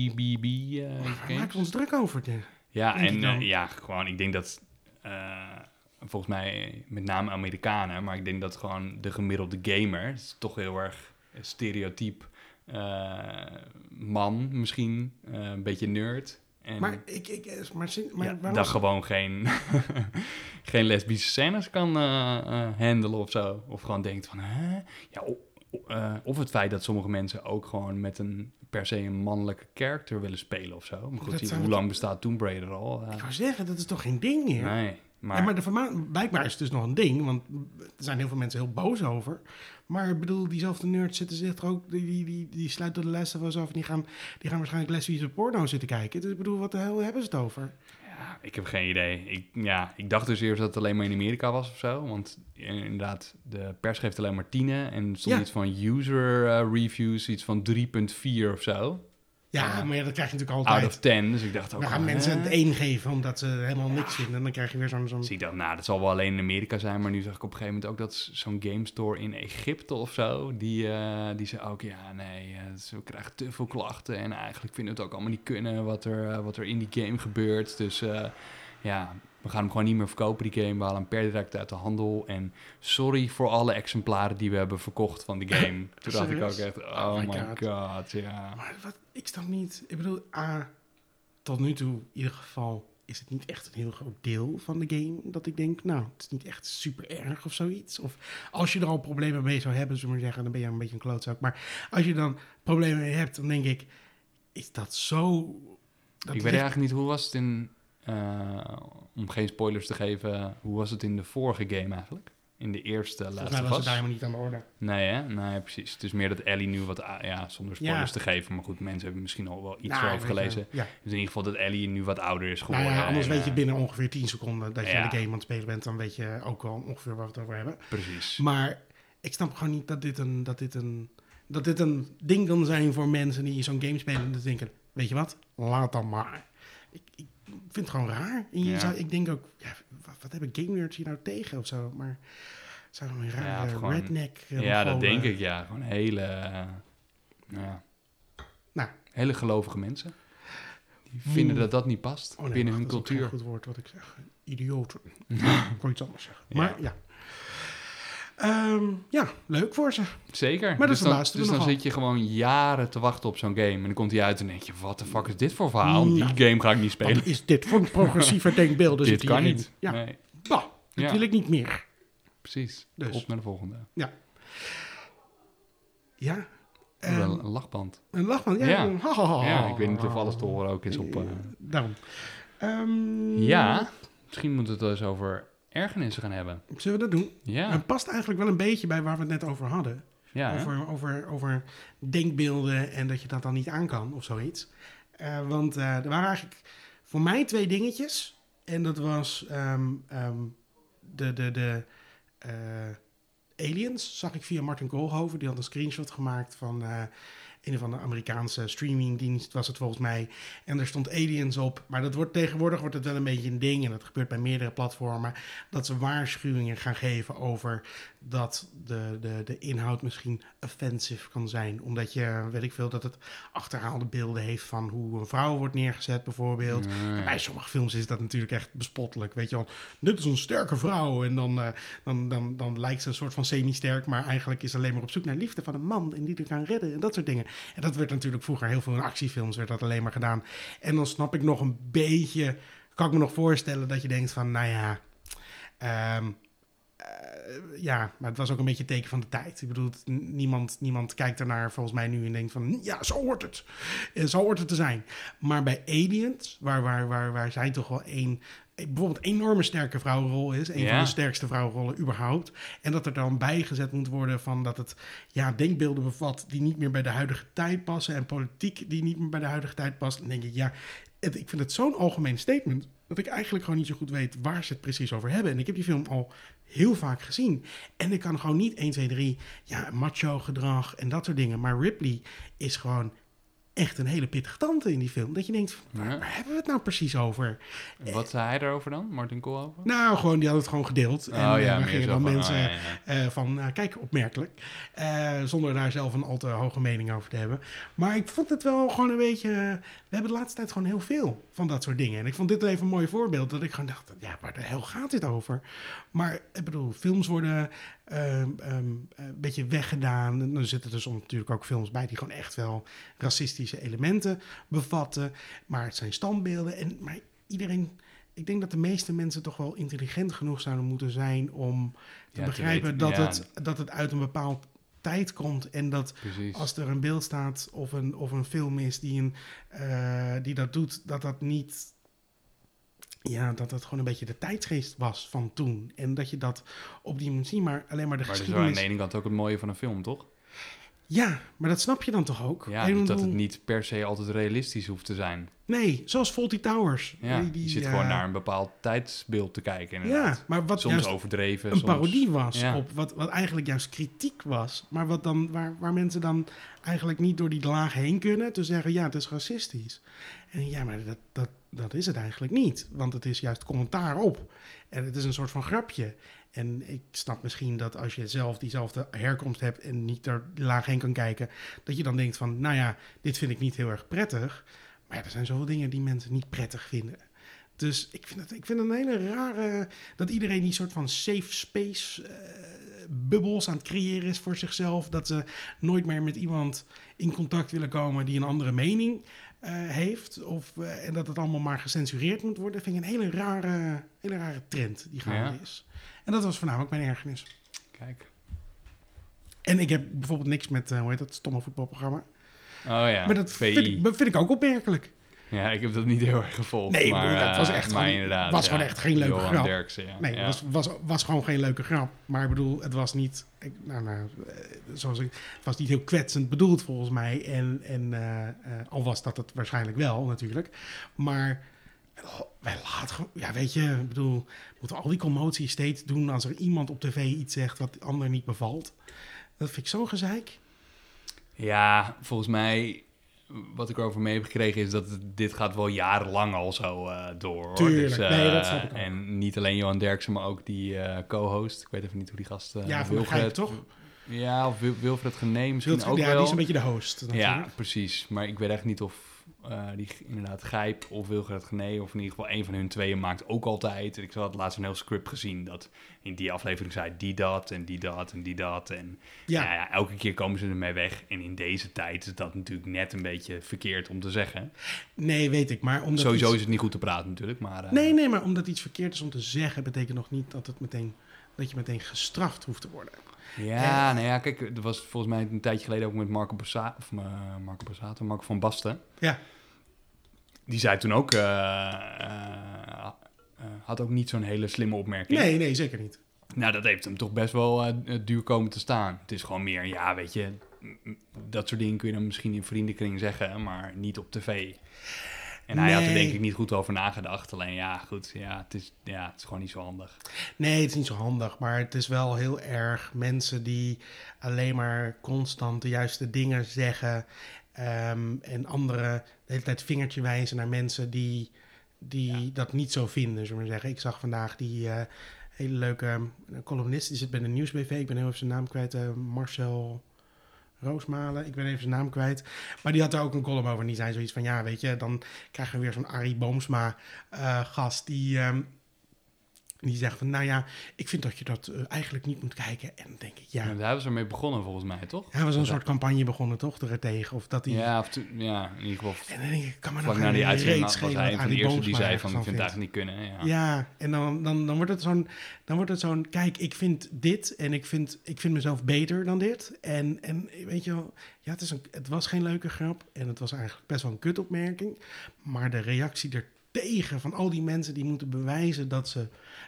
[SPEAKER 1] Waar maken
[SPEAKER 2] games.
[SPEAKER 1] we ons druk over? De,
[SPEAKER 2] Ja, en eh, ja, gewoon, ik denk dat eh, volgens mij met name Amerikanen, maar ik denk dat gewoon de gemiddelde gamer, is toch heel erg stereotyp eh, man misschien, een beetje nerd. En
[SPEAKER 1] maar ik, ik, maar, zin- maar
[SPEAKER 2] ja, dat gewoon geen, geen lesbische scènes kan handelen of zo. Of gewoon denkt van, hè? Ja, eh, of het feit dat sommige mensen ook gewoon met een per se een mannelijke character willen spelen of zo. Maar goed, hoe lang bestaat Tomb Raider al? Eh,
[SPEAKER 1] Ik wou zeggen, dat is toch geen ding meer?
[SPEAKER 2] nee, maar,
[SPEAKER 1] Ja, maar de verma- blijkbaar is het dus nog een ding, want er zijn heel veel mensen heel boos over. Maar ik bedoel, diezelfde nerds zitten zich er ook, die, die, die, die sluiten de lessen van zo af en die gaan, die gaan waarschijnlijk lesbische porno zitten kijken. Dus ik bedoel, wat de hel hebben ze het over?
[SPEAKER 2] Ja, ik heb geen idee. Ik, ja, ik dacht dus eerst dat het alleen maar in Amerika was of zo. Want eh, inderdaad, de pers geeft alleen maar tienen. En stond
[SPEAKER 1] Ja.
[SPEAKER 2] iets van user eh, reviews, iets van 3.4 of zo.
[SPEAKER 1] Ja, maar ja, dat krijg je natuurlijk
[SPEAKER 2] Out
[SPEAKER 1] altijd.
[SPEAKER 2] of 10. Dus ik dacht ook
[SPEAKER 1] Dan gaan mensen het één geven omdat ze helemaal niks vinden. En dan krijg je weer zo'n... zo'n
[SPEAKER 2] Dus ik dacht, nou, dat zal wel alleen in Amerika zijn. Maar nu zag ik op een gegeven moment ook dat zo'n game store in Egypte of zo. Die, eh, die zei ook, ja, nee, eh, ze krijgen te veel klachten. En eigenlijk vinden we het ook allemaal niet kunnen wat er, eh, wat er in die game gebeurt. Dus ja, we gaan hem gewoon niet meer verkopen, die game. We halen hem per direct uit de handel. En sorry voor alle exemplaren die we hebben verkocht van die game. Toen dacht ik ook echt,
[SPEAKER 1] Oh
[SPEAKER 2] oh,
[SPEAKER 1] my God.
[SPEAKER 2] ja.
[SPEAKER 1] Maar wat, ik snap niet... Ik bedoel, A, tot nu toe in ieder geval is het niet echt een heel groot deel van de game. Dat ik denk, nou, het is niet echt super erg of zoiets. Of als je er al problemen mee zou hebben, zullen we zeggen, dan ben je een beetje een klootzak. Maar als je dan problemen mee hebt, dan denk ik, is dat zo... Dat
[SPEAKER 2] ik weet eigenlijk niet, hoe was het in... eh, om geen spoilers te geven, hoe was het in de vorige game eigenlijk? In de eerste
[SPEAKER 1] Volgens
[SPEAKER 2] laatste
[SPEAKER 1] mij was het daar helemaal niet aan de orde.
[SPEAKER 2] Nee, hè? Nee, precies. Het is meer dat Ellie nu wat... a- Ja, zonder spoilers
[SPEAKER 1] Ja.
[SPEAKER 2] te geven. Maar goed, mensen hebben misschien al wel iets
[SPEAKER 1] Nou, je,
[SPEAKER 2] gelezen.
[SPEAKER 1] Ja.
[SPEAKER 2] Dus in ieder geval dat Ellie nu wat ouder is
[SPEAKER 1] Nou
[SPEAKER 2] geworden.
[SPEAKER 1] ja, anders
[SPEAKER 2] en,
[SPEAKER 1] weet je
[SPEAKER 2] eh,
[SPEAKER 1] binnen ongeveer 10 seconden dat je de game aan het spelen bent. Dan weet je ook wel ongeveer waar we het over hebben.
[SPEAKER 2] Precies.
[SPEAKER 1] Maar ik snap gewoon niet dat dit een, dat dit een, dat dit een ding kan zijn voor mensen die zo'n game spelen. En denken, weet je wat, laat dan maar. Vind het gewoon raar. En je
[SPEAKER 2] Ja.
[SPEAKER 1] zou, ik denk ook, ja, wat, wat hebben game nerds hier nou tegen of zo? Maar het zijn gewoon een rare
[SPEAKER 2] gewoon-
[SPEAKER 1] redneck. eh,
[SPEAKER 2] ja, dat denk ik, ja. Gewoon hele... eh, ja.
[SPEAKER 1] Nou.
[SPEAKER 2] Hele gelovige mensen. Die vinden dat dat niet past
[SPEAKER 1] Oh nee,
[SPEAKER 2] binnen hun
[SPEAKER 1] dat is
[SPEAKER 2] cultuur.
[SPEAKER 1] geen goed woord wat ik zeg. Idioten. ik wil iets anders zeggen. Maar ja. Ehm, ja, leuk voor ze.
[SPEAKER 2] Zeker.
[SPEAKER 1] dat
[SPEAKER 2] dus dan, dus dan zit je gewoon jaren te wachten op zo'n game. En dan komt hij uit en denk je, wat de fuck is dit voor verhaal? Die game ga ik niet spelen.
[SPEAKER 1] Wat is dit voor een progressieve denkbeelden?
[SPEAKER 2] dit kan
[SPEAKER 1] hierin?
[SPEAKER 2] niet.
[SPEAKER 1] Ja,
[SPEAKER 2] Nee,
[SPEAKER 1] bah, dat
[SPEAKER 2] Ja.
[SPEAKER 1] wil ik niet meer.
[SPEAKER 2] precies.
[SPEAKER 1] Dus.
[SPEAKER 2] Op naar de volgende.
[SPEAKER 1] Ja.
[SPEAKER 2] Oh,
[SPEAKER 1] Ehm,
[SPEAKER 2] wel een lachband.
[SPEAKER 1] een lachman. Ja,
[SPEAKER 2] Ja.
[SPEAKER 1] een ha, ha, ha.
[SPEAKER 2] Ja, ik weet niet of alles te horen ook is op... eh,
[SPEAKER 1] Daarom. Ehm,
[SPEAKER 2] Ja, misschien moeten we het eens over ergernissen gaan hebben.
[SPEAKER 1] Zullen we dat doen?
[SPEAKER 2] Ja,
[SPEAKER 1] Het past eigenlijk wel een beetje bij waar we het net over hadden.
[SPEAKER 2] ja
[SPEAKER 1] over, over, over denkbeelden en dat je dat dan niet aan kan of zoiets. Eh, want eh, er waren eigenlijk voor mij twee dingetjes. En dat was ehm, ehm, de, de, de eh, Aliens, zag ik via Martin Koolhoven. Die had een screenshot gemaakt van een of andere Amerikaanse streamingdienst, was het volgens mij. En er stond Aliens op. Maar dat wordt, tegenwoordig wordt het wel een beetje een ding. En dat gebeurt bij meerdere platformen. Dat ze waarschuwingen gaan geven over dat de, de, de inhoud misschien offensive kan zijn. Omdat je, weet ik veel, dat het achterhaalde beelden heeft van hoe een vrouw wordt neergezet bijvoorbeeld. Bij sommige films is dat natuurlijk echt bespottelijk. Weet je wel, dit is een sterke vrouw. En dan, eh, dan, dan, dan lijkt ze een soort van semi-sterk. Maar eigenlijk is ze alleen maar op zoek naar liefde van een man. En die er kan redden. En dat soort dingen. En dat werd natuurlijk vroeger heel veel in actiefilms. werd dat alleen maar gedaan. En dan snap ik nog een beetje. Kan ik me nog voorstellen dat je denkt van, nou ja. ehm, eh, ja, maar het was ook een beetje een teken van de tijd. Ik bedoel, niemand, niemand kijkt ernaar volgens mij nu en denkt van... ja, zo hoort het. Eh, Zo hoort het te zijn. Maar bij Aliens, waar, waar, waar, waar zij toch wel één... bijvoorbeeld een enorme sterke vrouwenrol is... een
[SPEAKER 2] Ja.
[SPEAKER 1] van de sterkste vrouwenrollen überhaupt... en dat er dan bijgezet moet worden van dat het ja, denkbeelden bevat... die niet meer bij de huidige tijd passen... en politiek die niet meer bij de huidige tijd past... dan denk ik, ja, het- ik vind het zo'n algemeen statement... dat ik eigenlijk gewoon niet zo goed weet waar ze het precies over hebben. En ik heb die film al heel vaak gezien. En ik kan gewoon niet 1, 2, 3, ja, macho gedrag en dat soort dingen. Maar Ripley is gewoon echt een hele pittige tante in die film. Dat je denkt, waar,
[SPEAKER 2] Ja.
[SPEAKER 1] waar hebben we het nou precies over?
[SPEAKER 2] En Wat zei hij erover dan, Martin Koolhoven?
[SPEAKER 1] Nou, gewoon, die had het gewoon gedeeld. en
[SPEAKER 2] oh
[SPEAKER 1] eh,
[SPEAKER 2] ja,
[SPEAKER 1] we
[SPEAKER 2] meer
[SPEAKER 1] gingen dan
[SPEAKER 2] van,
[SPEAKER 1] mensen
[SPEAKER 2] oh, ja,
[SPEAKER 1] eh, van, nou, kijk, opmerkelijk. Eh, zonder daar zelf een al te hoge mening over te hebben. Maar ik vond het wel gewoon een beetje... we hebben de laatste tijd gewoon heel veel van dat soort dingen. En ik vond dit even een mooi voorbeeld. Dat ik gewoon dacht, ja, waar de hel gaat dit over? Maar ik bedoel, films worden ehm, ehm, een beetje weggedaan. En dan zitten er soms natuurlijk ook films bij die gewoon echt wel racistische elementen bevatten. Maar het zijn standbeelden. En, maar iedereen... Ik denk dat de meeste mensen toch wel intelligent genoeg zouden moeten zijn om te
[SPEAKER 2] Ja, te
[SPEAKER 1] begrijpen
[SPEAKER 2] weten,
[SPEAKER 1] dat,
[SPEAKER 2] ja.
[SPEAKER 1] het, dat het uit een bepaald tijd komt. En dat
[SPEAKER 2] Precies.
[SPEAKER 1] als er een beeld staat of een, of een film is die, een, eh, die dat doet, dat dat niet. Ja, dat dat gewoon een beetje de tijdsgeest was van toen. En dat je dat op die zien, maar alleen maar de
[SPEAKER 2] Maar dat is wel
[SPEAKER 1] geschiedenis.
[SPEAKER 2] aan de ene kant ook het mooie van een film, toch?
[SPEAKER 1] Ja, maar dat snap je dan toch ook?
[SPEAKER 2] Ja, dat het niet per se altijd realistisch hoeft te zijn.
[SPEAKER 1] Nee, zoals Faulty Towers.
[SPEAKER 2] Ja,
[SPEAKER 1] Die- die,
[SPEAKER 2] je zit gewoon naar een bepaald tijdsbeeld te kijken, inderdaad.
[SPEAKER 1] Ja, maar wat
[SPEAKER 2] soms
[SPEAKER 1] juist
[SPEAKER 2] overdreven,
[SPEAKER 1] een
[SPEAKER 2] soms...
[SPEAKER 1] parodie was
[SPEAKER 2] ja.
[SPEAKER 1] op wat, wat eigenlijk juist kritiek was, maar wat dan, waar, waar mensen dan eigenlijk niet door die laag heen kunnen, te zeggen ja, het is racistisch. En ja, maar dat, dat, dat is het eigenlijk niet, want het is juist commentaar op. En het is een soort van grapje. En ik snap misschien dat als je zelf diezelfde herkomst hebt en niet die laag heen kan kijken, dat je dan denkt van, nou ja, dit vind ik niet heel erg prettig. Maar ja, er zijn zoveel dingen die mensen niet prettig vinden. Dus ik vind het, ik vind het een hele rare... dat iedereen die soort van safe space eh, bubbels aan het creëren is voor zichzelf. Dat ze nooit meer met iemand in contact willen komen die een andere mening heeft. Of, eh, en dat het allemaal maar gecensureerd moet worden. vind ik een hele rare, hele rare trend die gaande
[SPEAKER 2] Ja.
[SPEAKER 1] is. En dat was voornamelijk mijn ergernis.
[SPEAKER 2] Kijk.
[SPEAKER 1] En ik heb bijvoorbeeld niks met, eh, hoe heet dat, stomme voetbalprogramma.
[SPEAKER 2] Oh ja,
[SPEAKER 1] maar dat
[SPEAKER 2] VI.
[SPEAKER 1] vind ik, dat vind ik ook opmerkelijk.
[SPEAKER 2] Ja, ik heb dat niet heel erg gevolgd.
[SPEAKER 1] Nee,
[SPEAKER 2] maar,
[SPEAKER 1] dat was
[SPEAKER 2] eh,
[SPEAKER 1] echt
[SPEAKER 2] maar
[SPEAKER 1] gewoon-
[SPEAKER 2] inderdaad,
[SPEAKER 1] was
[SPEAKER 2] ja.
[SPEAKER 1] gewoon echt geen leuke
[SPEAKER 2] Johan
[SPEAKER 1] grap.
[SPEAKER 2] Derksen, ja.
[SPEAKER 1] Nee,
[SPEAKER 2] ja.
[SPEAKER 1] het was, was, was gewoon geen leuke grap. Maar ik bedoel, het was niet, ik, nou, nou, eh, zoals ik, het was niet heel kwetsend bedoeld volgens mij. En, en eh, eh, al was dat het waarschijnlijk wel natuurlijk. Maar wij laten gewoon, ja weet je, ik bedoel, moeten we al die commotie steeds doen als er iemand op tv iets zegt wat de ander niet bevalt. Dat vind ik zo'n gezeik.
[SPEAKER 2] Ja, volgens mij, wat ik erover mee heb gekregen is dat het- dit gaat wel jarenlang al zo eh, door.
[SPEAKER 1] Tuurlijk,
[SPEAKER 2] eh,
[SPEAKER 1] nee, dat snap ik ook.
[SPEAKER 2] En niet alleen Johan Derksen, maar ook die eh, co-host. Ik weet even niet hoe die gast... eh,
[SPEAKER 1] ja, Gijp, toch?
[SPEAKER 2] Ja, of Wil- Wilfred Genee misschien
[SPEAKER 1] Wilt-
[SPEAKER 2] ook
[SPEAKER 1] ja,
[SPEAKER 2] wel.
[SPEAKER 1] die is een beetje de host natuurlijk.
[SPEAKER 2] Ja, precies. Maar ik weet echt niet of eh, die inderdaad Gijp of Wilfred Genee... of in ieder geval een van hun tweeën maakt ook altijd. En ik had laatst een heel script gezien dat in die aflevering zei die dat en die dat en die dat. En
[SPEAKER 1] Ja.
[SPEAKER 2] ja. ja, elke keer komen ze ermee weg. En in deze tijd is dat natuurlijk net een beetje verkeerd om te zeggen.
[SPEAKER 1] Nee, weet ik. Maar omdat
[SPEAKER 2] Sowieso
[SPEAKER 1] iets-
[SPEAKER 2] is het niet goed te praten natuurlijk, maar... eh,
[SPEAKER 1] Nee, nee, maar omdat iets verkeerd is om te zeggen, betekent nog niet dat, het meteen, dat je meteen gestraft hoeft te worden.
[SPEAKER 2] Ja, nou ja, kijk, er was volgens mij een tijdje geleden ook met Marco Borsato, of eh, Marco Borsato, Marco van Basten.
[SPEAKER 1] Ja.
[SPEAKER 2] Die zei toen ook, eh, eh, eh, had ook niet zo'n hele slimme opmerking.
[SPEAKER 1] Nee, nee, zeker niet.
[SPEAKER 2] Nou, dat heeft hem toch best wel duur komen te staan. Het is gewoon meer, ja, weet je, dat soort dingen kun je dan misschien in vriendenkring zeggen, maar niet op tv. En hij had er denk ik niet goed over nagedacht. Alleen ja, goed, ja, het is, ja, het is gewoon niet zo handig.
[SPEAKER 1] Nee, het is niet zo handig, maar het is wel heel erg mensen die alleen maar constant de juiste dingen zeggen ehm, en anderen de hele tijd vingertje wijzen naar mensen die, die dat niet zo vinden, zullen we zeggen. Ik zag vandaag die eh, hele leuke eh, columnist, die zit bij de Nieuwsbv, ik ben heel even zijn naam kwijt, eh, Marcel... Roosmalen, ik ben even zijn naam kwijt. Maar die had er ook een column over. En die zei zoiets van: Ja, weet je, dan krijgen we weer zo'n Arie Boomsma-gast. die, ehm, die zegt van: Nou ja, ik vind dat je dat eh, eigenlijk niet moet kijken. En dan denk ik: Ja,
[SPEAKER 2] Ja. Daar hebben ze mee begonnen volgens mij, toch?
[SPEAKER 1] hij was een
[SPEAKER 2] Dat-
[SPEAKER 1] soort campagne begonnen, toch? Er tegen. Of dat hij.
[SPEAKER 2] Ja, of ja, in ieder geval
[SPEAKER 1] En dan denk ik: Kan me nog
[SPEAKER 2] Vlak na die uitzending was hij
[SPEAKER 1] wat
[SPEAKER 2] een van de
[SPEAKER 1] Arie
[SPEAKER 2] eerste die zei van, ik vind het eigenlijk niet kunnen. Ja.
[SPEAKER 1] Ja, en dan, dan, dan wordt het zo'n, dan wordt het zo'n, kijk, ik vind dit en ik vind, ik vind mezelf beter dan dit. En, en weet je wel, ja, het, is een, het was geen leuke grap en het was eigenlijk best wel een kutopmerking. Maar de reactie ertegen van al die mensen die moeten bewijzen dat ze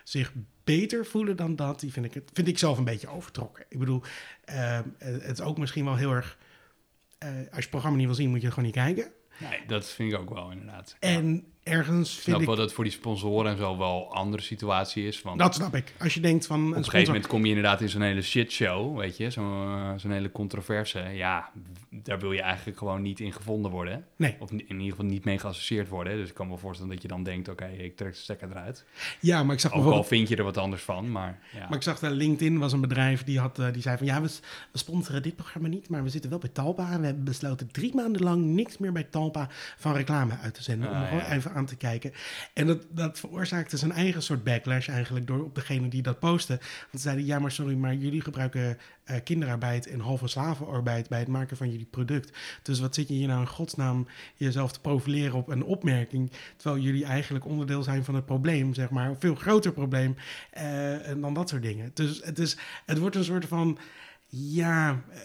[SPEAKER 1] zich beter voelen dan dat, die vind ik, het, vind ik zelf een beetje overtrokken. Ik bedoel, ehm, het is ook misschien wel heel erg, eh, als je het programma niet wil zien, moet je het gewoon niet kijken.
[SPEAKER 2] Nee, dat vind ik ook wel inderdaad.
[SPEAKER 1] En ergens
[SPEAKER 2] Ik
[SPEAKER 1] vind
[SPEAKER 2] snap
[SPEAKER 1] ik...
[SPEAKER 2] wel dat het voor die sponsoren en zo wel een andere situatie is. Want
[SPEAKER 1] Dat snap ik. Als je denkt van...
[SPEAKER 2] op
[SPEAKER 1] Een
[SPEAKER 2] gegeven moment kom je inderdaad in zo'n hele shitshow, weet je. Zo'n eh, zo'n hele controverse. Ja, daar wil je eigenlijk gewoon niet in gevonden worden.
[SPEAKER 1] Nee.
[SPEAKER 2] Of in ieder geval niet mee geassocieerd worden. Dus ik kan me wel voorstellen dat je dan denkt, oké, ik trek de stekker eruit.
[SPEAKER 1] Ja, maar ik zag
[SPEAKER 2] Ook al vind je er wat anders van, maar ja.
[SPEAKER 1] Maar ik zag dat LinkedIn was een bedrijf die, had, eh, die zei van ja, we, sponsoren dit programma niet, maar we zitten wel bij Talpa. En we hebben besloten drie maanden lang niks meer bij Talpa van reclame uit te zenden. om
[SPEAKER 2] Ah,
[SPEAKER 1] gewoon
[SPEAKER 2] ja.
[SPEAKER 1] Aan te kijken. En dat, dat veroorzaakte zijn eigen soort backlash eigenlijk door op degene die dat postte. Want ze zeiden ja, maar sorry, maar jullie gebruiken eh, kinderarbeid en halve slavenarbeid bij het maken van jullie product. Dus wat zit je hier nou in godsnaam jezelf te profileren op een opmerking, terwijl jullie eigenlijk onderdeel zijn van het probleem, zeg maar. Een veel groter probleem eh, dan dat soort dingen. Dus het, is, het wordt een soort van, ja, eh,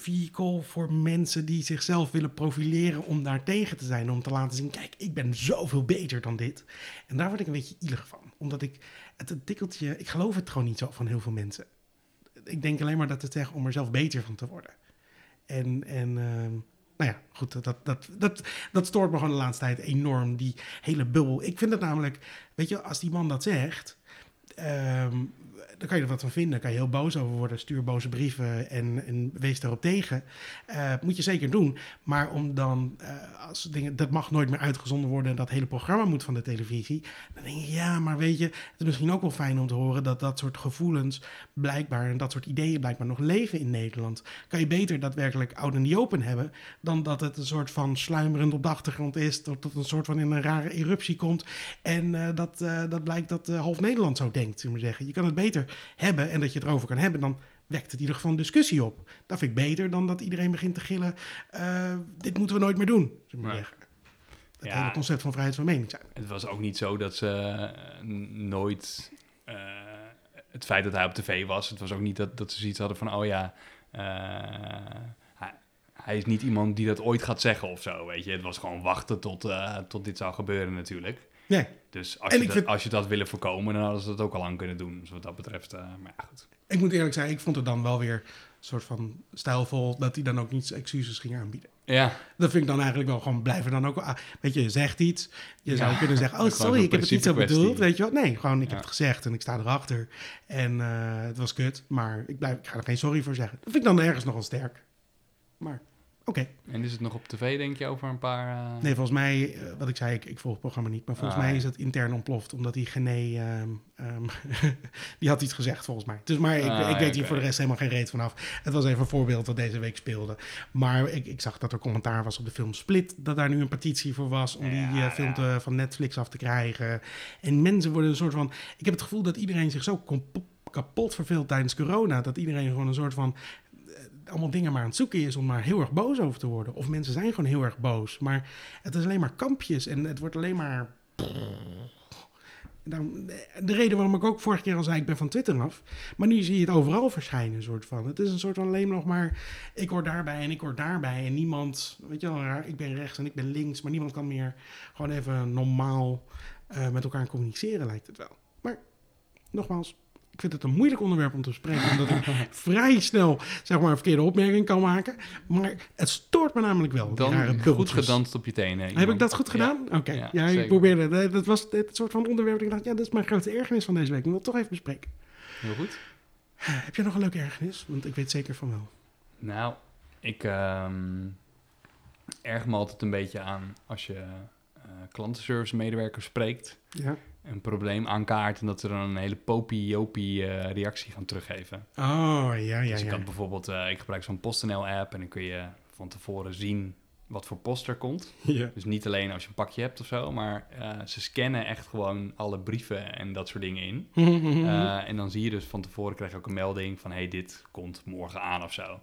[SPEAKER 1] vehicle voor mensen die zichzelf willen profileren om daar tegen te zijn. Om te laten zien, kijk, ik ben zoveel beter dan dit. En daar word ik een beetje ielig van. Omdat ik, het, tikkeltje, ik geloof het gewoon niet zo van heel veel mensen. Ik denk alleen maar dat het zegt om er zelf beter van te worden. En, en ehm, nou ja, goed, dat, dat, dat, dat stoort me gewoon de laatste tijd enorm, die hele bubbel. Ik vind het namelijk, weet je, als die man dat zegt, ehm, dan kan je er wat van vinden. Kan je heel boos over worden. Stuur boze brieven en, en wees daarop tegen. Eh, moet je zeker doen. Maar om dan, eh, als dingen, dat mag nooit meer uitgezonden worden en dat hele programma moet van de televisie. Dan denk je, ja, maar weet je, het is misschien ook wel fijn om te horen dat dat soort gevoelens blijkbaar en dat soort ideeën blijkbaar nog leven in Nederland. Kan je beter daadwerkelijk oud en die open hebben dan dat het een soort van sluimerend op de achtergrond is, dat het een soort van in een rare eruptie komt en eh, dat, dat blijkt dat half Nederland zo denkt, zullen we zeggen. Je kan het beter hebben en dat je het erover kan hebben, dan wekt het in ieder geval een discussie op. Dat vind ik beter dan dat iedereen begint te gillen, eh, dit moeten we nooit meer doen, maar. Het
[SPEAKER 2] Ja.
[SPEAKER 1] hele concept van vrijheid van meningsuiting.
[SPEAKER 2] Het was ook niet zo dat ze eh, nooit... eh, het feit dat hij op tv was, het was ook niet dat, dat ze zoiets hadden van... Oh ja, hij, is niet iemand die dat ooit gaat zeggen of zo, weet je. Het was gewoon wachten tot, tot dit zou gebeuren natuurlijk.
[SPEAKER 1] Nee,
[SPEAKER 2] Dus als
[SPEAKER 1] En
[SPEAKER 2] je, dat,
[SPEAKER 1] vind-
[SPEAKER 2] als je dat willen voorkomen, dan hadden ze dat ook al lang kunnen doen. Dus wat dat betreft, eh, maar ja, goed.
[SPEAKER 1] ik moet eerlijk zijn, ik vond het dan wel weer een soort van stijlvol dat hij dan ook niet excuses ging aanbieden.
[SPEAKER 2] Ja,
[SPEAKER 1] Dat vind ik dan eigenlijk wel gewoon blijven dan ook. ah, weet je, je zegt iets. Je zou kunnen zeggen: Oh, sorry, ik heb het niet zo bedoeld. Weet je wat? Nee, gewoon ik
[SPEAKER 2] Ja.
[SPEAKER 1] heb het gezegd en ik sta erachter. En eh, het was kut, maar ik, blijf, ik ga er geen sorry voor zeggen. Dat vind ik dan ergens nog wel sterk. Maar oké.
[SPEAKER 2] en is het nog op tv, denk je, over een paar... eh,
[SPEAKER 1] Nee, volgens mij, eh, wat ik zei, ik, ik volg het programma niet. Maar volgens
[SPEAKER 2] Ah,
[SPEAKER 1] mij
[SPEAKER 2] ja.
[SPEAKER 1] is het intern ontploft. Omdat die Gené, ehm, ehm, die had iets gezegd volgens mij. Dus maar ik,
[SPEAKER 2] Ah,
[SPEAKER 1] ik weet
[SPEAKER 2] ja,
[SPEAKER 1] hier voor de rest helemaal geen reet vanaf. Het was even een voorbeeld dat deze week speelde. Maar ik, ik zag dat er commentaar was op de film Split. Dat daar nu een petitie voor was om die eh, film te- van Netflix af te krijgen. En mensen worden een soort van... Ik heb het gevoel dat iedereen zich zo kapot verveelt tijdens corona. Dat iedereen gewoon een soort van allemaal dingen maar aan het zoeken is om maar heel erg boos over te worden. Of mensen zijn gewoon heel erg boos. Maar het is alleen maar kampjes en het wordt alleen maar. De reden waarom ik ook vorige keer al zei, ik ben van Twitter af. Maar nu zie je het overal verschijnen, soort van. Het is een soort van alleen nog maar, ik hoor daarbij en ik hoor daarbij. En niemand, weet je wel, raar, ik ben rechts en ik ben links. Maar niemand kan meer gewoon even normaal eh, met elkaar communiceren, lijkt het wel. Maar, nogmaals, ik vind het een moeilijk onderwerp om te bespreken. Omdat ik vrij snel, zeg maar, een verkeerde opmerking kan maken. Maar het stoort me namelijk wel, rare
[SPEAKER 2] Dan goed gedanst op je tenen.
[SPEAKER 1] Heb ik dat goed gedaan? Oké.
[SPEAKER 2] Ja,
[SPEAKER 1] Ja, ik probeerde. Dat dat was het soort van onderwerp. dat Ik dacht, ja, dat is mijn grote ergernis van deze week. Ik wil het toch even bespreken.
[SPEAKER 2] Heel goed.
[SPEAKER 1] Heb jij nog een leuke ergernis? Want ik weet zeker van wel.
[SPEAKER 2] Nou, ik ehm erg me altijd een beetje aan als je eh klantenservice medewerkers spreekt,
[SPEAKER 1] Ja.
[SPEAKER 2] Een probleem aankaart en dat ze dan een hele popie-jopie eh, reactie gaan teruggeven.
[SPEAKER 1] Oh, ja, ja,
[SPEAKER 2] dus ik
[SPEAKER 1] ja.
[SPEAKER 2] had bijvoorbeeld, eh, ik gebruik zo'n PostNL-app en dan kun je van tevoren zien wat voor post er komt.
[SPEAKER 1] ja.
[SPEAKER 2] Dus niet alleen als je een pakje hebt of zo, maar eh, ze scannen echt gewoon alle brieven en dat soort dingen in. Eh, en dan zie je dus van tevoren krijg je ook een melding van hey, dit komt morgen aan of zo.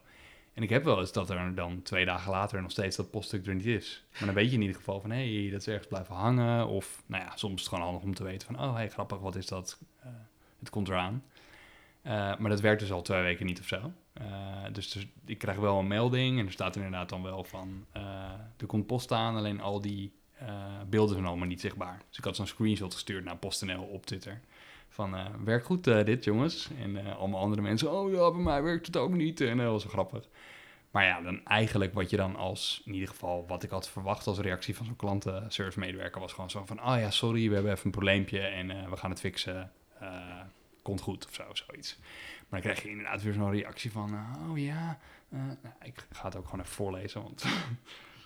[SPEAKER 2] En ik heb wel eens dat er dan twee dagen later nog steeds dat poststuk er niet is. Maar dan weet je in ieder geval van hey, dat is ergens blijven hangen. Of nou ja, soms is het gewoon handig om te weten van oh hey, grappig, wat is dat? Eh, het komt eraan. Eh, maar dat werkt dus al twee weken niet of zo. Eh, dus, dus ik krijg wel een melding en er staat inderdaad dan wel van er komt post aan, alleen al die beelden zijn allemaal niet zichtbaar. Dus ik had zo'n screenshot gestuurd naar PostNL op Twitter. Van, eh werkt goed eh, dit jongens. En eh, allemaal andere mensen, oh ja, bij mij werkt het ook niet. En dat was zo grappig. Maar ja, dan eigenlijk wat je dan als, in ieder geval wat ik had verwacht als reactie van zo'n klantenservice medewerker, was gewoon zo van, oh ja, sorry, we hebben even een probleempje en we gaan het fixen. Komt goed of zo, zoiets. Maar dan krijg je inderdaad weer zo'n reactie van, oh ja, nou, ik ga het ook gewoon even voorlezen, want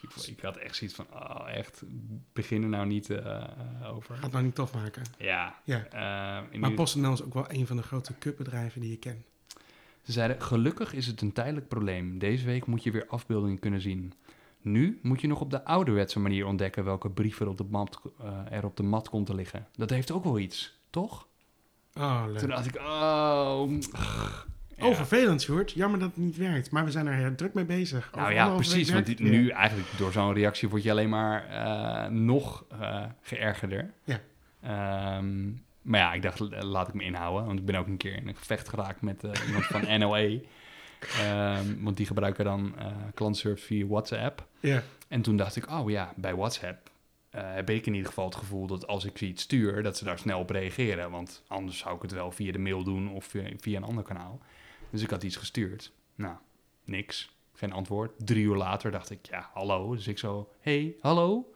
[SPEAKER 2] ik, ik had echt zoiets van, oh echt, begin er nou niet eh, over.
[SPEAKER 1] Gaat nou niet tof maken.
[SPEAKER 2] Ja.
[SPEAKER 1] Ja.
[SPEAKER 2] eh, in
[SPEAKER 1] Maar
[SPEAKER 2] ieder-
[SPEAKER 1] PostNL is ook wel een van de grote cupbedrijven die je kent.
[SPEAKER 2] Ze zeiden, gelukkig is het een tijdelijk probleem. Deze week moet je weer afbeeldingen kunnen zien. Nu moet je nog op de ouderwetse manier ontdekken welke brief er op de mat, eh, er op de mat komt te liggen. Dat heeft ook wel iets, toch?
[SPEAKER 1] Oh, leuk.
[SPEAKER 2] Toen dacht ik, oh...
[SPEAKER 1] Oh, vervelend, Sjoerd. Jammer dat het niet werkt. Maar we zijn er heel druk mee bezig.
[SPEAKER 2] Nou ja, precies. Want die- nu eigenlijk door zo'n reactie word je alleen maar eh, nog eh, geërgerder.
[SPEAKER 1] Ja.
[SPEAKER 2] Ehm, maar ja, ik dacht, eh, laat ik me inhouden. Want ik ben ook een keer in een gevecht geraakt met eh, iemand van NOE. Ehm, want die gebruiken dan eh klantservice via WhatsApp.
[SPEAKER 1] Ja.
[SPEAKER 2] En toen dacht ik, oh ja, bij WhatsApp eh, heb ik in ieder geval het gevoel dat als ik iets stuur, dat ze daar snel op reageren. Want anders zou ik het wel via de mail doen of via, via een ander kanaal. Dus ik had iets gestuurd. Nou, niks. Geen antwoord. Drie uur later dacht ik, ja, hallo. Dus ik zo, hey, hallo?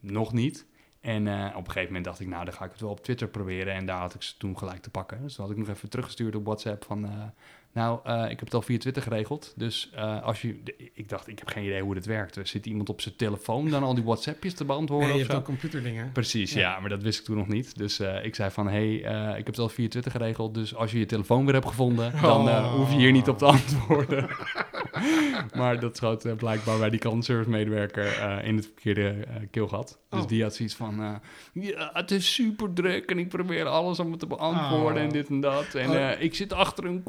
[SPEAKER 2] Nog niet. En eh, op een gegeven moment dacht ik, nou, dan ga ik het wel op Twitter proberen. En daar had ik ze toen gelijk te pakken. Dus toen had ik nog even teruggestuurd op WhatsApp van... eh, nou, eh, ik heb het al via Twitter geregeld. Dus eh, als je... Ik dacht, ik heb geen idee hoe dit werkt. Er zit iemand op zijn telefoon dan al die WhatsAppjes te beantwoorden
[SPEAKER 1] Nee, je
[SPEAKER 2] of
[SPEAKER 1] hebt
[SPEAKER 2] zo?
[SPEAKER 1] ook computerdingen.
[SPEAKER 2] Precies,
[SPEAKER 1] Ja.
[SPEAKER 2] ja. maar dat wist ik toen nog niet. Dus eh, ik zei van, hey, ik heb het al via Twitter geregeld. Dus als je je telefoon weer hebt gevonden, dan
[SPEAKER 1] Oh.
[SPEAKER 2] hoef je hier niet op te antwoorden. maar dat schoot blijkbaar bij die klantenservice medewerker eh, in het verkeerde keelgat. Dus
[SPEAKER 1] Oh.
[SPEAKER 2] die had zoiets van, ja, het is super druk en ik probeer alles om het te beantwoorden
[SPEAKER 1] Oh.
[SPEAKER 2] en dit en dat. En
[SPEAKER 1] Oh.
[SPEAKER 2] ik zit achter een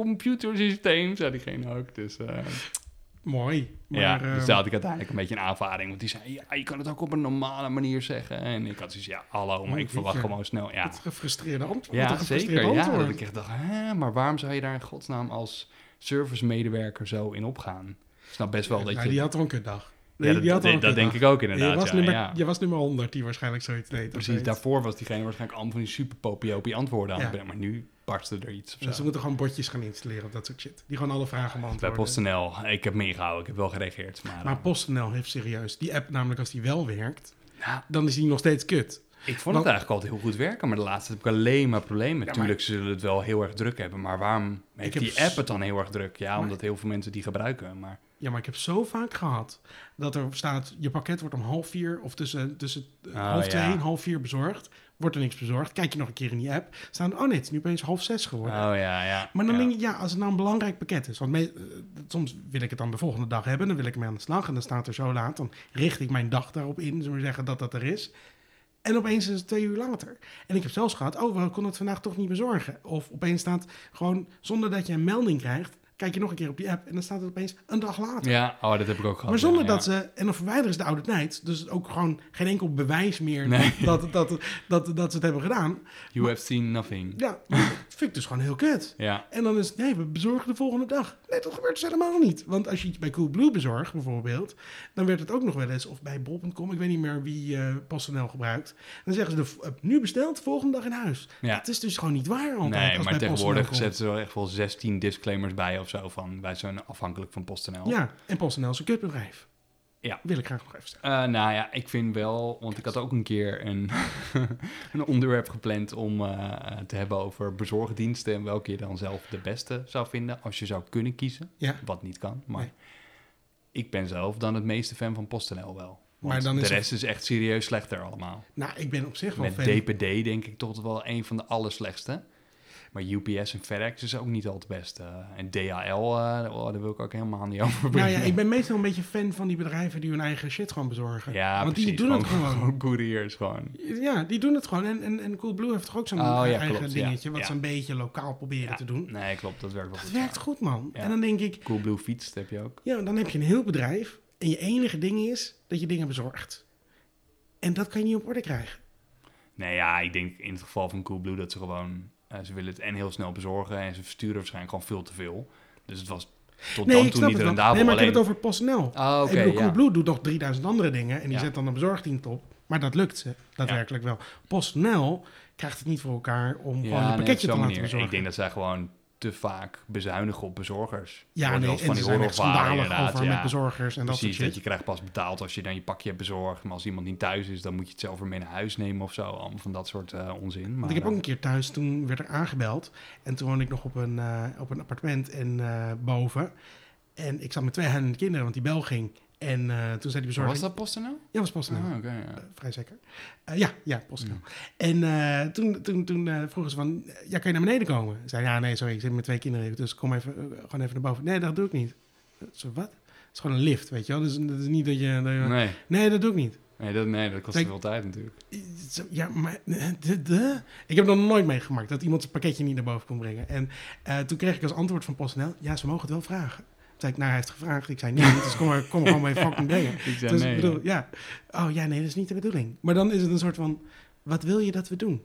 [SPEAKER 2] computersysteem, zei diegene ook. Dus eh,
[SPEAKER 1] Mooi. Maar,
[SPEAKER 2] ja, dus daar had ik uiteindelijk een beetje een aanvaring. Want die zei, ja, je kan het ook op een normale manier zeggen. En ik had zoiets, ja, hallo, maar
[SPEAKER 1] Oh,
[SPEAKER 2] ik verwacht gewoon snel. Ja,
[SPEAKER 1] Het gefrustreerde antwoord.
[SPEAKER 2] ja zeker. Ja, dat ik echt dacht, hè, maar waarom zou je daar in godsnaam als service-medewerker zo in opgaan? Ik snap best wel dat
[SPEAKER 1] Nou,
[SPEAKER 2] je...
[SPEAKER 1] die had kutdag.
[SPEAKER 2] Ja,
[SPEAKER 1] Nee,
[SPEAKER 2] dat
[SPEAKER 1] die had al
[SPEAKER 2] dat, dat denk ik ook inderdaad,
[SPEAKER 1] je was,
[SPEAKER 2] ja,
[SPEAKER 1] nummer,
[SPEAKER 2] ja.
[SPEAKER 1] je was nummer 100 die waarschijnlijk zoiets deed.
[SPEAKER 2] Precies, daarvoor was diegene waarschijnlijk allemaal van die super antwoorden aan
[SPEAKER 1] Ja.
[SPEAKER 2] het brengen. Maar nu barstte er iets of
[SPEAKER 1] Dus ze moeten gewoon botjes gaan installeren op dat soort shit. Die gewoon alle vragen
[SPEAKER 2] Bij
[SPEAKER 1] beantwoorden.
[SPEAKER 2] PostNL, ik heb me ingehouden, ik heb wel gereageerd. Maar,
[SPEAKER 1] Maar
[SPEAKER 2] eh,
[SPEAKER 1] PostNL heeft serieus. Die app namelijk als die wel werkt,
[SPEAKER 2] ja,
[SPEAKER 1] dan is die nog steeds kut.
[SPEAKER 2] Ik vond
[SPEAKER 1] Want-
[SPEAKER 2] het eigenlijk altijd heel goed werken, maar de laatste heb ik alleen maar problemen.
[SPEAKER 1] Ja, maar-
[SPEAKER 2] Natuurlijk zullen het wel heel erg druk hebben, maar waarom heeft
[SPEAKER 1] heb
[SPEAKER 2] die app het dan heel erg druk? Ja,
[SPEAKER 1] Maar-
[SPEAKER 2] omdat heel veel mensen die gebruiken. Maar
[SPEAKER 1] Ja, maar ik heb zo vaak gehad dat er staat... je pakket wordt om half vier of tussen, tussen
[SPEAKER 2] Oh,
[SPEAKER 1] half twee
[SPEAKER 2] ja.
[SPEAKER 1] en half vier bezorgd. Wordt er niks bezorgd. Kijk je nog een keer in die app. Staan, oh nee, het is nu opeens half zes geworden.
[SPEAKER 2] oh ja, ja.
[SPEAKER 1] Maar dan
[SPEAKER 2] ja.
[SPEAKER 1] denk ik, ja, als het nou een belangrijk pakket is. Want me- eh, soms wil ik het dan de volgende dag hebben. Dan wil ik ermee aan de slag. En dan staat er zo laat. Dan richt ik mijn dag daarop in. Zullen we zeggen dat dat er is. En opeens is het twee uur later. En ik heb zelfs gehad, oh, we konden het vandaag toch niet bezorgen. Of opeens staat gewoon, zonder dat je een melding krijgt... kijk je nog een keer op die app en dan staat het opeens een dag later.
[SPEAKER 2] Ja, oh, dat heb ik ook gehad.
[SPEAKER 1] Maar zonder
[SPEAKER 2] ja,
[SPEAKER 1] dat
[SPEAKER 2] ja.
[SPEAKER 1] ze... En dan verwijderen ze de oude tijd. Dus ook gewoon geen enkel bewijs meer
[SPEAKER 2] Nee.
[SPEAKER 1] dat, dat, dat, dat, dat ze het hebben gedaan.
[SPEAKER 2] You have seen nothing.
[SPEAKER 1] Ja, dat vind ik dus gewoon heel kut.
[SPEAKER 2] Ja,
[SPEAKER 1] En dan is het, nee, we bezorgen de volgende dag. Nee, dat gebeurt dus helemaal niet. Want als je iets bij Coolblue bezorgt, bijvoorbeeld, dan werd het ook nog wel eens, of bij bol.com, ik weet niet meer wie eh PostNL gebruikt. Dan zeggen ze, de, eh, nu besteld, volgende dag in huis.
[SPEAKER 2] ja.
[SPEAKER 1] Het is dus gewoon niet waar altijd.
[SPEAKER 2] Nee, maar tegenwoordig zetten ze er echt wel 16 disclaimers bij of zo van wij zijn afhankelijk van PostNL.
[SPEAKER 1] Ja, en PostNL is een kutbedrijf.
[SPEAKER 2] Ja.
[SPEAKER 1] Wil ik graag nog even zeggen.
[SPEAKER 2] Eh, nou ja, ik vind wel, want ik had ook een keer een, een onderwerp gepland om eh, te hebben over bezorgdiensten en welke je dan zelf de beste zou vinden als je zou kunnen kiezen,
[SPEAKER 1] Ja.
[SPEAKER 2] wat niet kan. Maar
[SPEAKER 1] Nee.
[SPEAKER 2] ik ben zelf dan het meeste fan van PostNL wel.
[SPEAKER 1] Maar dan is
[SPEAKER 2] de
[SPEAKER 1] het-
[SPEAKER 2] rest is echt serieus slechter allemaal.
[SPEAKER 1] Nou, ik ben op zich wel
[SPEAKER 2] Met
[SPEAKER 1] fan.
[SPEAKER 2] DPD denk ik toch wel een van de allerslechtste. Maar UPS en FedEx is ook niet al het beste. En DHL, eh, oh, daar wil ik ook helemaal niet over
[SPEAKER 1] Nou ja, ik ben meestal een beetje fan van die bedrijven die hun eigen shit gewoon bezorgen.
[SPEAKER 2] Ja,
[SPEAKER 1] Want die doen het gewoon.
[SPEAKER 2] Gewoon couriers gewoon.
[SPEAKER 1] Ja, die doen het gewoon. En, en, en Coolblue heeft toch ook zo'n
[SPEAKER 2] Oh, ja,
[SPEAKER 1] eigen
[SPEAKER 2] klopt,
[SPEAKER 1] dingetje, wat ze een beetje lokaal proberen te doen.
[SPEAKER 2] Nee, klopt. Dat werkt wel
[SPEAKER 1] Dat
[SPEAKER 2] goed.
[SPEAKER 1] werkt
[SPEAKER 2] ja.
[SPEAKER 1] goed, man. En dan denk ik,
[SPEAKER 2] Coolblue fietst heb je ook.
[SPEAKER 1] ja, dan heb je een heel bedrijf en je enige ding is dat je dingen bezorgt. En dat kan je niet op orde krijgen.
[SPEAKER 2] Nee, ja, ik denk in het geval van Coolblue dat ze gewoon... eh, ze willen het en heel snel bezorgen en ze versturen waarschijnlijk gewoon veel te veel. Dus het was tot
[SPEAKER 1] Nee,
[SPEAKER 2] dan toe niet rendabel.
[SPEAKER 1] Nee, maar ik heb het over PostNL.
[SPEAKER 2] Ah, oké,
[SPEAKER 1] bedoel,
[SPEAKER 2] ja.
[SPEAKER 1] Coolblue doet nog 3000 andere dingen en die
[SPEAKER 2] Ja.
[SPEAKER 1] zet dan een bezorgdienst op. Maar dat lukt ze daadwerkelijk wel. PostNL krijgt het niet voor elkaar om gewoon
[SPEAKER 2] nee,
[SPEAKER 1] pakketje te laten
[SPEAKER 2] manier.
[SPEAKER 1] bezorgen.
[SPEAKER 2] Ik denk dat zij gewoon te vaak bezuinigen op bezorgers.
[SPEAKER 1] Ja, nee, zijn echt
[SPEAKER 2] horrorverhalen
[SPEAKER 1] over
[SPEAKER 2] ja.
[SPEAKER 1] met bezorgers en dat soort
[SPEAKER 2] dat je krijgt pas betaald als je dan je pakje hebt bezorgd. Maar als iemand niet thuis is, dan moet je het zelf weer mee naar huis nemen of zo. Allemaal van dat soort eh, onzin. Maar,
[SPEAKER 1] Want ik heb ook
[SPEAKER 2] eh,
[SPEAKER 1] een keer thuis, toen werd er aangebeld. En toen woonde ik nog op een, eh, op een appartement en boven. En ik zat met twee huilende kinderen, want die bel ging. En eh, toen zei die bezorger...
[SPEAKER 2] was dat PostNL?
[SPEAKER 1] Ja, was PostNL.
[SPEAKER 2] Ah, oké, ja.
[SPEAKER 1] Eh, vrij zeker. Eh, ja, ja, PostNL. En toen, toen, toen vroegen ze van, ja, kan je naar beneden komen? Ik zei, ja, nee, sorry, ik zit met twee kinderen, dus kom even, gewoon even naar boven. Nee, dat doe ik niet. Zo, wat? Het is gewoon een lift, weet je wel? Dus dat is niet dat je... dat je-
[SPEAKER 2] Nee,
[SPEAKER 1] nee, dat doe ik niet.
[SPEAKER 2] nee, dat, nee, dat kost veel tijd natuurlijk.
[SPEAKER 1] Ja, maar de, de- ik heb nog nooit meegemaakt dat iemand zijn pakketje niet naar boven kon brengen. En toen kreeg ik als antwoord van PostNL, ja, ze mogen het wel vragen. Nou, hij heeft gevraagd. Ik zei, nee, dus kom maar, kom gewoon bij fucking brengen.
[SPEAKER 2] Ik zei
[SPEAKER 1] Dus
[SPEAKER 2] nee.
[SPEAKER 1] bedoel, ja. Oh ja, nee, dat is niet de bedoeling. Maar dan is het een soort van, wat wil je dat we doen?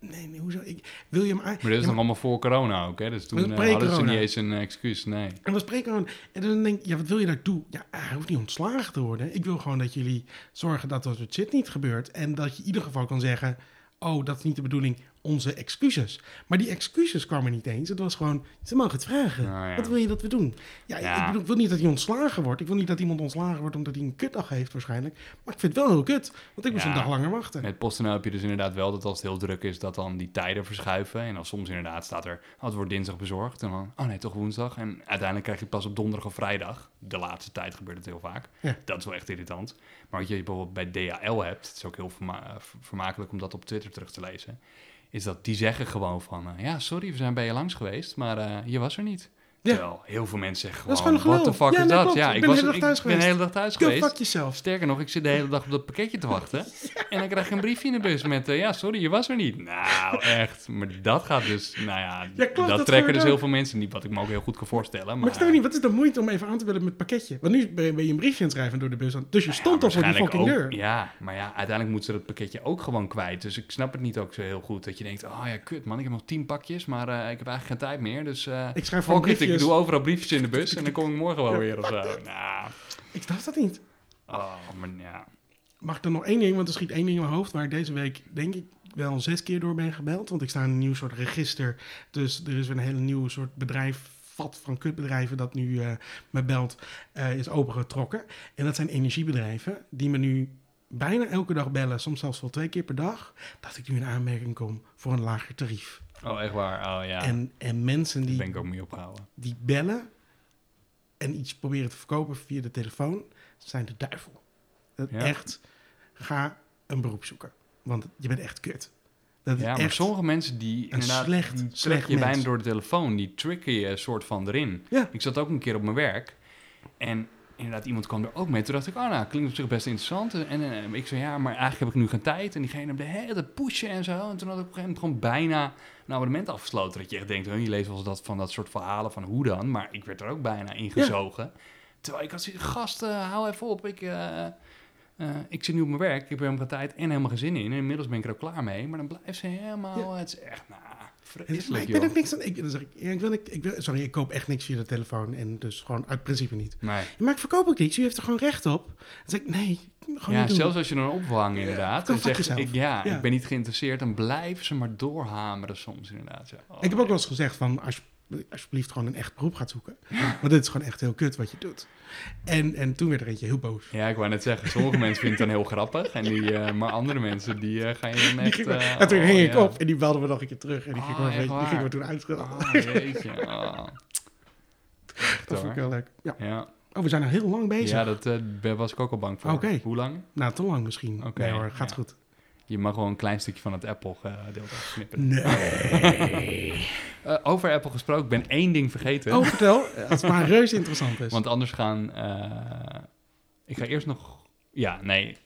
[SPEAKER 1] Nee, nee hoezo? Ik, wil je maar...
[SPEAKER 2] Maar dit is
[SPEAKER 1] ja,
[SPEAKER 2] nog
[SPEAKER 1] maar-
[SPEAKER 2] allemaal voor corona ook, hè? Dus toen
[SPEAKER 1] Dat is
[SPEAKER 2] eh, hadden ze niet eens een eh, excuus, nee.
[SPEAKER 1] En we spreken gewoon. En dan denk ik, ja, wat wil je dat ik doe? Ja, hij hoeft niet ontslagen te worden. Ik wil gewoon dat jullie zorgen dat dat soort shit niet gebeurt. En dat je in ieder geval kan zeggen, oh, dat is niet de bedoeling, onze excuses. Maar die excuses kwamen niet eens. Het was gewoon, ze mogen het vragen.
[SPEAKER 2] Nou ja.
[SPEAKER 1] Wat wil je dat we doen? Ja,
[SPEAKER 2] Ja.
[SPEAKER 1] Ik, bedoel, ik wil niet dat hij ontslagen wordt. Ik wil niet dat iemand ontslagen wordt omdat hij een kutdag heeft waarschijnlijk. Maar ik vind het wel heel kut. Want ik moest
[SPEAKER 2] Ja.
[SPEAKER 1] een dag langer wachten.
[SPEAKER 2] Met PostNL heb je dus inderdaad wel dat als het heel druk is, dat dan die tijden verschuiven. En dan soms inderdaad staat er, oh, het wordt dinsdag bezorgd. En dan, oh nee, toch woensdag. En uiteindelijk krijg je het pas op donderdag of vrijdag. De laatste tijd gebeurt het heel vaak. Dat is wel echt irritant. Maar wat je bijvoorbeeld bij DHL hebt, het is ook heel verma- eh, ver- vermakelijk om dat op Twitter terug te lezen. Is dat die zeggen gewoon van, eh, ja, sorry, we zijn bij je langs geweest, maar eh, je was er niet.
[SPEAKER 1] Ja.
[SPEAKER 2] Terwijl heel veel mensen zeggen
[SPEAKER 1] Dat is
[SPEAKER 2] gewoon,
[SPEAKER 1] gewoon
[SPEAKER 2] what the fuck
[SPEAKER 1] Ja,
[SPEAKER 2] is dat?
[SPEAKER 1] klopt.
[SPEAKER 2] Ja,
[SPEAKER 1] Ik
[SPEAKER 2] ik,
[SPEAKER 1] ben de
[SPEAKER 2] was,
[SPEAKER 1] hele dag
[SPEAKER 2] ik
[SPEAKER 1] thuis
[SPEAKER 2] ben de
[SPEAKER 1] geweest.
[SPEAKER 2] hele dag thuis
[SPEAKER 1] Go
[SPEAKER 2] geweest.
[SPEAKER 1] fuck jezelf.
[SPEAKER 2] Sterker nog, ik zit de hele dag op dat pakketje te wachten. en dan krijg ik een briefje in de bus met... eh, ja, sorry, je was er niet. Nou, echt. Maar dat gaat dus... Nou ja,
[SPEAKER 1] Ja, klopt,
[SPEAKER 2] dat,
[SPEAKER 1] dat
[SPEAKER 2] trekken dus
[SPEAKER 1] ook.
[SPEAKER 2] heel veel mensen niet. Wat ik me ook heel goed kan voorstellen. Maar,
[SPEAKER 1] Maar ik snap niet, wat is de moeite om even aan te bellen met pakketje? Want nu ben je, ben je een briefje aan het schrijven door de bus. aan- Dus je
[SPEAKER 2] Ja,
[SPEAKER 1] stond al voor die fucking
[SPEAKER 2] ook-
[SPEAKER 1] deur.
[SPEAKER 2] Ja, maar ja, uiteindelijk moeten ze dat pakketje ook gewoon kwijt. Dus ik snap het niet ook zo heel goed. Dat je denkt, oh ja, kut man, ik heb nog tien pakjes. Maar eh, ik heb eigenlijk geen tijd meer. Dus eh
[SPEAKER 1] Ik schrijf
[SPEAKER 2] fuck it, ik doe overal briefjes in de bus. En dan kom ik morgen wel weer of zo. Nou,
[SPEAKER 1] Ik snap dat niet.
[SPEAKER 2] oh, maar ja.
[SPEAKER 1] Mag ik er nog één ding, want er schiet één ding in mijn hoofd... waar ik deze week, denk ik, wel zes keer door ben gebeld. Want ik sta in een nieuw soort register. Dus er is weer een hele nieuwe soort bedrijf... vat van kutbedrijven dat nu eh, me belt, eh, is opengetrokken. En dat zijn energiebedrijven die me nu bijna elke dag bellen... soms zelfs wel twee keer per dag... dat ik nu in aanmerking kom voor een lager tarief.
[SPEAKER 2] Oh, echt waar? Oh ja,
[SPEAKER 1] En, en mensen die
[SPEAKER 2] ben ik ook mee opgehouden.
[SPEAKER 1] die bellen en iets proberen te verkopen via de telefoon, zijn de duivel. Dat
[SPEAKER 2] Ja.
[SPEAKER 1] Echt, ga een beroep zoeken. Want je bent echt kut. Dat
[SPEAKER 2] Ja, maar
[SPEAKER 1] echt...
[SPEAKER 2] sommige mensen die inderdaad
[SPEAKER 1] slecht,
[SPEAKER 2] die
[SPEAKER 1] slecht
[SPEAKER 2] je bijna door de telefoon, die tricken je een soort van erin.
[SPEAKER 1] Ja.
[SPEAKER 2] Ik zat ook een keer op mijn werk en inderdaad iemand kwam er ook mee. Toen dacht ik, oh nou, klinkt op zich best interessant. En, eh, ik zei, ja, maar eigenlijk heb ik nu geen tijd. En diegene bleef hele tijd pushen en zo. En toen had ik op een gegeven moment gewoon bijna een abonnement afgesloten. Dat je echt denkt, oh, je leest wel eens dat, van dat soort verhalen van hoe dan. Maar ik werd er ook bijna ingezogen. Terwijl ik had zoiets, gast, hou even op. Ik, eh, eh, ik zit nu op mijn werk, ik heb helemaal geen tijd en helemaal geen zin in. En inmiddels ben ik er ook klaar mee. Maar dan blijft ze helemaal, het is echt, nou,
[SPEAKER 1] Maar
[SPEAKER 2] vreselijk,
[SPEAKER 1] ik ben ook niks aan... Ik, dan zeg ik, ja, ik, wil, ik, ik wil, sorry, ik koop echt niks via de telefoon. En dus gewoon uit principe niet.
[SPEAKER 2] Nee.
[SPEAKER 1] Maar ik verkoop ook niks. U heeft er gewoon recht op. Dan zeg ik, nee, gewoon
[SPEAKER 2] Ja,
[SPEAKER 1] niet
[SPEAKER 2] zelfs als je dan opvangt inderdaad.
[SPEAKER 1] go
[SPEAKER 2] En zegt,
[SPEAKER 1] yourself.
[SPEAKER 2] ik, ja,
[SPEAKER 1] Ja.
[SPEAKER 2] ik ben niet geïnteresseerd. Dan blijven ze maar doorhameren soms inderdaad. Ja. Oh,
[SPEAKER 1] Ik heb ook wel eens gezegd van, als, alsjeblieft gewoon een echt beroep gaat zoeken. Want dit is gewoon echt heel kut wat je doet. En, en toen werd er eentje heel boos.
[SPEAKER 2] Ja, ik wou net zeggen, sommige mensen vinden het dan heel grappig. En die, eh, maar andere mensen, die eh, gaan je dan echt...
[SPEAKER 1] ging,
[SPEAKER 2] eh,
[SPEAKER 1] en toen
[SPEAKER 2] oh,
[SPEAKER 1] ging ik
[SPEAKER 2] ja.
[SPEAKER 1] op en die belde me nog een keer terug. En die, ging,
[SPEAKER 2] Oh,
[SPEAKER 1] me, die ging me toen uitschelden.
[SPEAKER 2] Oh, jeetje. Oh. Echt,
[SPEAKER 1] dat vond ik leuk. Ja.
[SPEAKER 2] Ja,
[SPEAKER 1] Oh, we zijn al heel lang bezig.
[SPEAKER 2] ja dat was ik ook al bang voor.
[SPEAKER 1] Oké.
[SPEAKER 2] Hoe lang?
[SPEAKER 1] Nou, te lang misschien.
[SPEAKER 2] Oké,
[SPEAKER 1] nee hoor, gaat goed.
[SPEAKER 2] Je mag gewoon een klein stukje van het Apple-gedeelte afsnippen.
[SPEAKER 1] Nee.
[SPEAKER 2] Eh, over Apple gesproken, ik ben één ding vergeten.
[SPEAKER 1] oh, vertel. Als het maar reus interessant is.
[SPEAKER 2] Want anders gaan. eh, ik ga eerst nog. Ja, nee.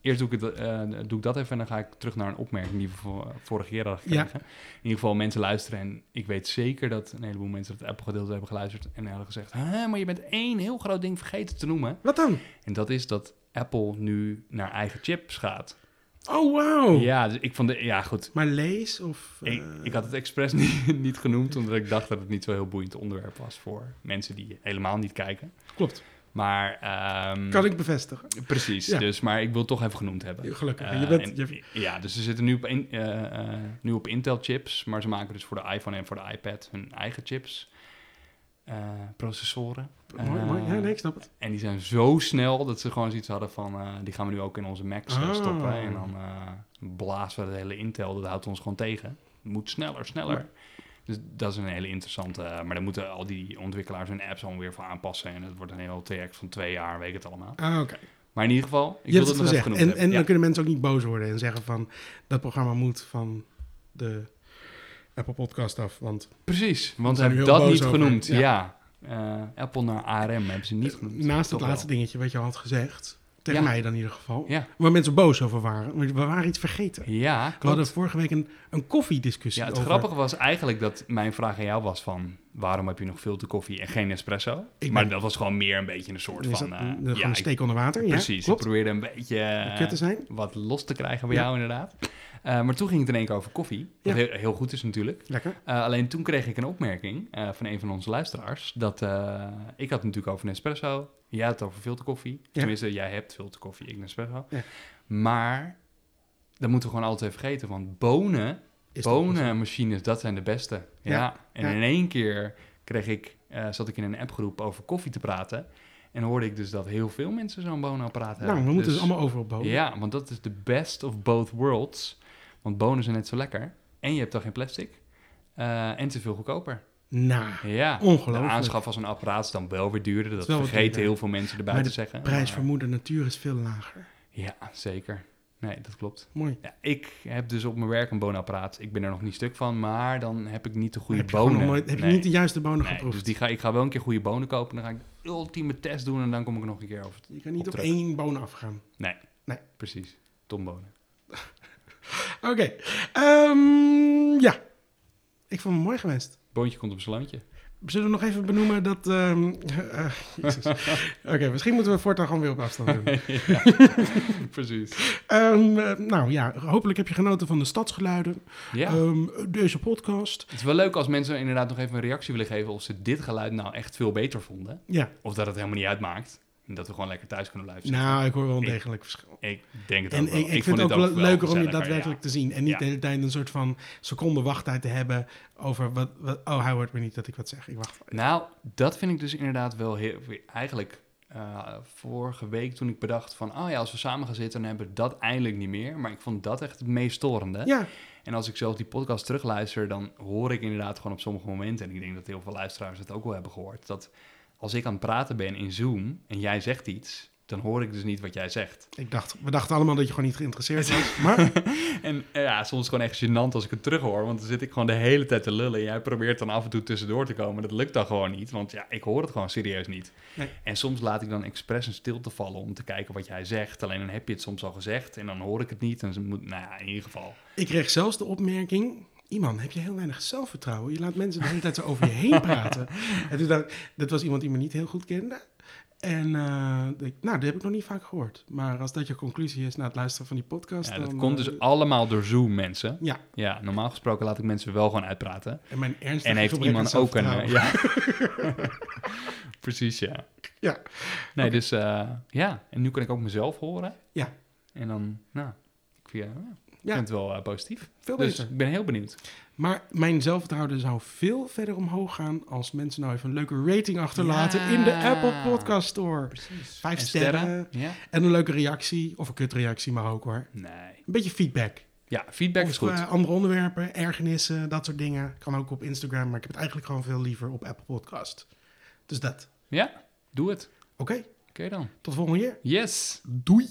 [SPEAKER 2] Eerst doe ik, het, eh, doe ik dat even en dan ga ik terug naar een opmerking die we vo- vorige keer hadden
[SPEAKER 1] Ja.
[SPEAKER 2] gekregen. In ieder geval mensen luisteren en ik weet zeker dat een heleboel mensen het Apple-gedeelte hebben geluisterd en hadden gezegd: Hè, maar je bent één heel groot ding vergeten te noemen.
[SPEAKER 1] Wat dan?
[SPEAKER 2] En dat is dat Apple nu naar eigen chips gaat.
[SPEAKER 1] Oh, wauw.
[SPEAKER 2] Ja, dus ik vond de, ja goed.
[SPEAKER 1] Maar lees of...
[SPEAKER 2] Ik,
[SPEAKER 1] eh,
[SPEAKER 2] ik had het expres niet, niet genoemd, omdat ik dacht dat het niet zo heel boeiend onderwerp was voor mensen die helemaal niet kijken.
[SPEAKER 1] Klopt.
[SPEAKER 2] Maar, ehm,
[SPEAKER 1] Kan ik bevestigen.
[SPEAKER 2] precies.
[SPEAKER 1] Ja.
[SPEAKER 2] Dus, maar ik wil het toch even genoemd hebben.
[SPEAKER 1] Gelukkig.
[SPEAKER 2] Eh,
[SPEAKER 1] je bent,
[SPEAKER 2] en-
[SPEAKER 1] je,
[SPEAKER 2] Ja, dus ze zitten nu op, in- eh, nu op Intel chips, maar ze maken dus voor de iPhone en voor de iPad hun eigen chips, processoren.
[SPEAKER 1] mooi, mooi. Ja,
[SPEAKER 2] Eh,
[SPEAKER 1] nee, ik snap het.
[SPEAKER 2] En die zijn zo snel dat ze gewoon zoiets hadden van, eh, die gaan we nu ook in onze Macs eh,
[SPEAKER 1] Ah.
[SPEAKER 2] stoppen. En dan eh, blazen we het hele Intel, dat houdt ons gewoon tegen. Het moet sneller, sneller. Dus dat is een hele interessante, eh, maar daar moeten al die ontwikkelaars hun apps allemaal weer voor aanpassen. En het wordt een heel traject van twee jaar, weet ik het allemaal.
[SPEAKER 1] Ah, oké.
[SPEAKER 2] Maar in ieder geval, ik
[SPEAKER 1] Je
[SPEAKER 2] wil het nog genoemd
[SPEAKER 1] En, en dan kunnen mensen ook niet boos worden en zeggen van... dat programma moet van de Apple Podcast af. Want
[SPEAKER 2] Precies, want ze
[SPEAKER 1] we
[SPEAKER 2] hebben dat niet
[SPEAKER 1] over.
[SPEAKER 2] genoemd.
[SPEAKER 1] Ja.
[SPEAKER 2] Ja. Eh, Apple naar ARM hebben ze niet genoemd.
[SPEAKER 1] naast het laatste
[SPEAKER 2] wel.
[SPEAKER 1] dingetje wat je al had gezegd... tegen
[SPEAKER 2] Ja.
[SPEAKER 1] mij dan in ieder geval...
[SPEAKER 2] Ja,
[SPEAKER 1] waar mensen boos over waren. We waren iets vergeten.
[SPEAKER 2] ja
[SPEAKER 1] We
[SPEAKER 2] klopt.
[SPEAKER 1] hadden vorige week een, een koffiediscussie
[SPEAKER 2] Ja, het
[SPEAKER 1] over...
[SPEAKER 2] grappige was eigenlijk dat mijn vraag aan jou was van... waarom heb je nog filterkoffie en geen espresso?
[SPEAKER 1] Ik
[SPEAKER 2] maar
[SPEAKER 1] ben-
[SPEAKER 2] dat was gewoon meer een beetje een soort van... eh,
[SPEAKER 1] een,
[SPEAKER 2] ja,
[SPEAKER 1] steek onder water? ja,
[SPEAKER 2] precies, ik probeerde een beetje eh,
[SPEAKER 1] te zijn.
[SPEAKER 2] wat los te krijgen bij jou inderdaad. Eh, maar toen ging het in één keer over koffie. Wat
[SPEAKER 1] Ja.
[SPEAKER 2] heel, heel goed is natuurlijk.
[SPEAKER 1] Lekker.
[SPEAKER 2] Eh, alleen toen kreeg ik een opmerking eh, van een van onze luisteraars. Dat ik had het natuurlijk over Nespresso. Jij had het over filterkoffie.
[SPEAKER 1] Ja.
[SPEAKER 2] Tenminste, jij hebt filterkoffie, ik Nespresso.
[SPEAKER 1] Ja.
[SPEAKER 2] Maar dat moeten we gewoon altijd vergeten. Want bonen,
[SPEAKER 1] Is
[SPEAKER 2] bonenmachines, dat zijn de beste. Ja. En in één keer kreeg ik, zat ik in een appgroep over koffie te praten. En hoorde ik dus dat heel veel mensen zo'n bonenapparaat hebben.
[SPEAKER 1] Nou, we moeten
[SPEAKER 2] Dus-
[SPEAKER 1] dus allemaal over op boven.
[SPEAKER 2] ja, want dat is de best of both worlds. Want bonen zijn net zo lekker. En je hebt dan geen plastic. Eh, en is veel goedkoper.
[SPEAKER 1] Nou,
[SPEAKER 2] Ja,
[SPEAKER 1] Ongelooflijk.
[SPEAKER 2] de aanschaf van zo'n apparaat is dan wel weer duurder. Dat vergeten
[SPEAKER 1] duurder.
[SPEAKER 2] heel veel mensen erbij
[SPEAKER 1] Maar
[SPEAKER 2] te
[SPEAKER 1] de
[SPEAKER 2] zeggen.
[SPEAKER 1] prijs
[SPEAKER 2] Maar-
[SPEAKER 1] voor moeder natuur is veel lager.
[SPEAKER 2] Ja, zeker. Nee, dat klopt.
[SPEAKER 1] Mooi.
[SPEAKER 2] Ja, ik heb dus op mijn werk een bonenapparaat. Ik ben er nog niet stuk van, maar dan heb ik niet de goede
[SPEAKER 1] heb je,
[SPEAKER 2] bonen.
[SPEAKER 1] nooit, heb je niet de juiste bonen
[SPEAKER 2] Nee,
[SPEAKER 1] geproefd?
[SPEAKER 2] dus die ga, ik ga wel een keer goede bonen kopen. Dan ga ik de ultieme test doen en dan kom ik er nog een keer over.
[SPEAKER 1] je kan niet
[SPEAKER 2] op
[SPEAKER 1] één boon afgaan.
[SPEAKER 2] Nee,
[SPEAKER 1] Nee.
[SPEAKER 2] precies. Tombonen.
[SPEAKER 1] Oké. Ehm, ja. Ik vond het mooi geweest.
[SPEAKER 2] Boontje komt op zijn loontje.
[SPEAKER 1] Zullen we nog even benoemen dat... jezus. Oké, misschien moeten we voortaan gewoon weer op afstand doen.
[SPEAKER 2] Ja, precies.
[SPEAKER 1] Ehm, eh, nou ja, hopelijk heb je genoten van de stadsgeluiden.
[SPEAKER 2] Ja.
[SPEAKER 1] Deze podcast.
[SPEAKER 2] Het is wel leuk als mensen inderdaad nog even een reactie willen geven of ze dit geluid nou echt veel beter vonden.
[SPEAKER 1] Ja,
[SPEAKER 2] Of dat het helemaal niet uitmaakt. En dat we gewoon lekker thuis kunnen blijven zitten.
[SPEAKER 1] nou, ik hoor wel een
[SPEAKER 2] Ik-
[SPEAKER 1] degelijk verschil.
[SPEAKER 2] Ik denk het
[SPEAKER 1] En
[SPEAKER 2] ook
[SPEAKER 1] ik, vind het ook leuker om je daadwerkelijk
[SPEAKER 2] ja.
[SPEAKER 1] te zien. En niet
[SPEAKER 2] Ja.
[SPEAKER 1] de hele tijd een soort van seconde wachttijd te hebben over wat, wat... Oh, hij hoort me niet dat ik wat zeg. Ik wacht.
[SPEAKER 2] Nou, dat vind ik dus inderdaad wel heel... Eigenlijk eh, vorige week toen ik bedacht van... Oh ja, als we samen gaan zitten, dan hebben we dat eindelijk niet meer. Maar ik vond dat echt het meest storende.
[SPEAKER 1] Ja,
[SPEAKER 2] En als ik zelf die podcast terugluister, dan hoor ik inderdaad gewoon op sommige momenten... en ik denk dat heel veel luisteraars het ook wel hebben gehoord... dat als ik aan het praten ben in Zoom en jij zegt iets... dan hoor ik dus niet wat jij zegt.
[SPEAKER 1] ik dacht... We dachten allemaal dat je gewoon niet geïnteresseerd was. Maar
[SPEAKER 2] En eh, ja, soms gewoon echt gênant als ik het terughoor. Want dan zit ik gewoon de hele tijd te lullen. En jij probeert dan af en toe tussendoor te komen. Dat lukt dan gewoon niet. Want ja, ik hoor het gewoon serieus niet.
[SPEAKER 1] Nee.
[SPEAKER 2] En soms laat ik dan expres een stilte vallen om te kijken wat jij zegt. Alleen dan heb je het soms al gezegd. En dan hoor ik het niet. En ze moet, nou ja, in ieder geval.
[SPEAKER 1] ik kreeg zelfs de opmerking... Iman, heb je heel weinig zelfvertrouwen? Je laat mensen de hele tijd zo over je heen praten. En toen dacht ik, dat was iemand die me niet heel goed kende. En eh, ik, nou, dat heb ik nog niet vaak gehoord. Maar als dat je conclusie is na het luisteren van die podcast...
[SPEAKER 2] Ja, dat
[SPEAKER 1] dan,
[SPEAKER 2] komt
[SPEAKER 1] eh,
[SPEAKER 2] dus allemaal door Zoom, mensen.
[SPEAKER 1] Ja,
[SPEAKER 2] Ja, normaal gesproken laat ik mensen wel gewoon uitpraten.
[SPEAKER 1] en mijn ernstige
[SPEAKER 2] En heeft iemand ook een... eh, ja. Precies, ja.
[SPEAKER 1] Ja.
[SPEAKER 2] Nee, dus eh, ja. En nu kan ik ook mezelf horen.
[SPEAKER 1] Ja.
[SPEAKER 2] En dan, nou, ik vind, ja, ik
[SPEAKER 1] Ja.
[SPEAKER 2] vind het wel eh, positief.
[SPEAKER 1] Veel
[SPEAKER 2] Dus
[SPEAKER 1] beter.
[SPEAKER 2] ik ben heel benieuwd.
[SPEAKER 1] Maar mijn zelfvertrouwen zou veel verder omhoog gaan als mensen nou even een leuke rating achterlaten
[SPEAKER 2] Ja.
[SPEAKER 1] in de Apple Podcast Store.
[SPEAKER 2] Precies.
[SPEAKER 1] Vijf
[SPEAKER 2] En
[SPEAKER 1] sterren.
[SPEAKER 2] Ja?
[SPEAKER 1] En een leuke reactie, of een kutreactie mag ook hoor.
[SPEAKER 2] Nee.
[SPEAKER 1] Een beetje feedback.
[SPEAKER 2] Ja, feedback
[SPEAKER 1] of
[SPEAKER 2] is goed.
[SPEAKER 1] eh, andere onderwerpen, ergernissen, dat soort dingen. Kan ook op Instagram, maar ik heb het eigenlijk gewoon veel liever op Apple Podcast. Dus dat.
[SPEAKER 2] ja, doe het.
[SPEAKER 1] Oké,
[SPEAKER 2] Oké dan.
[SPEAKER 1] tot de volgende keer.
[SPEAKER 2] Yes.
[SPEAKER 1] Doei.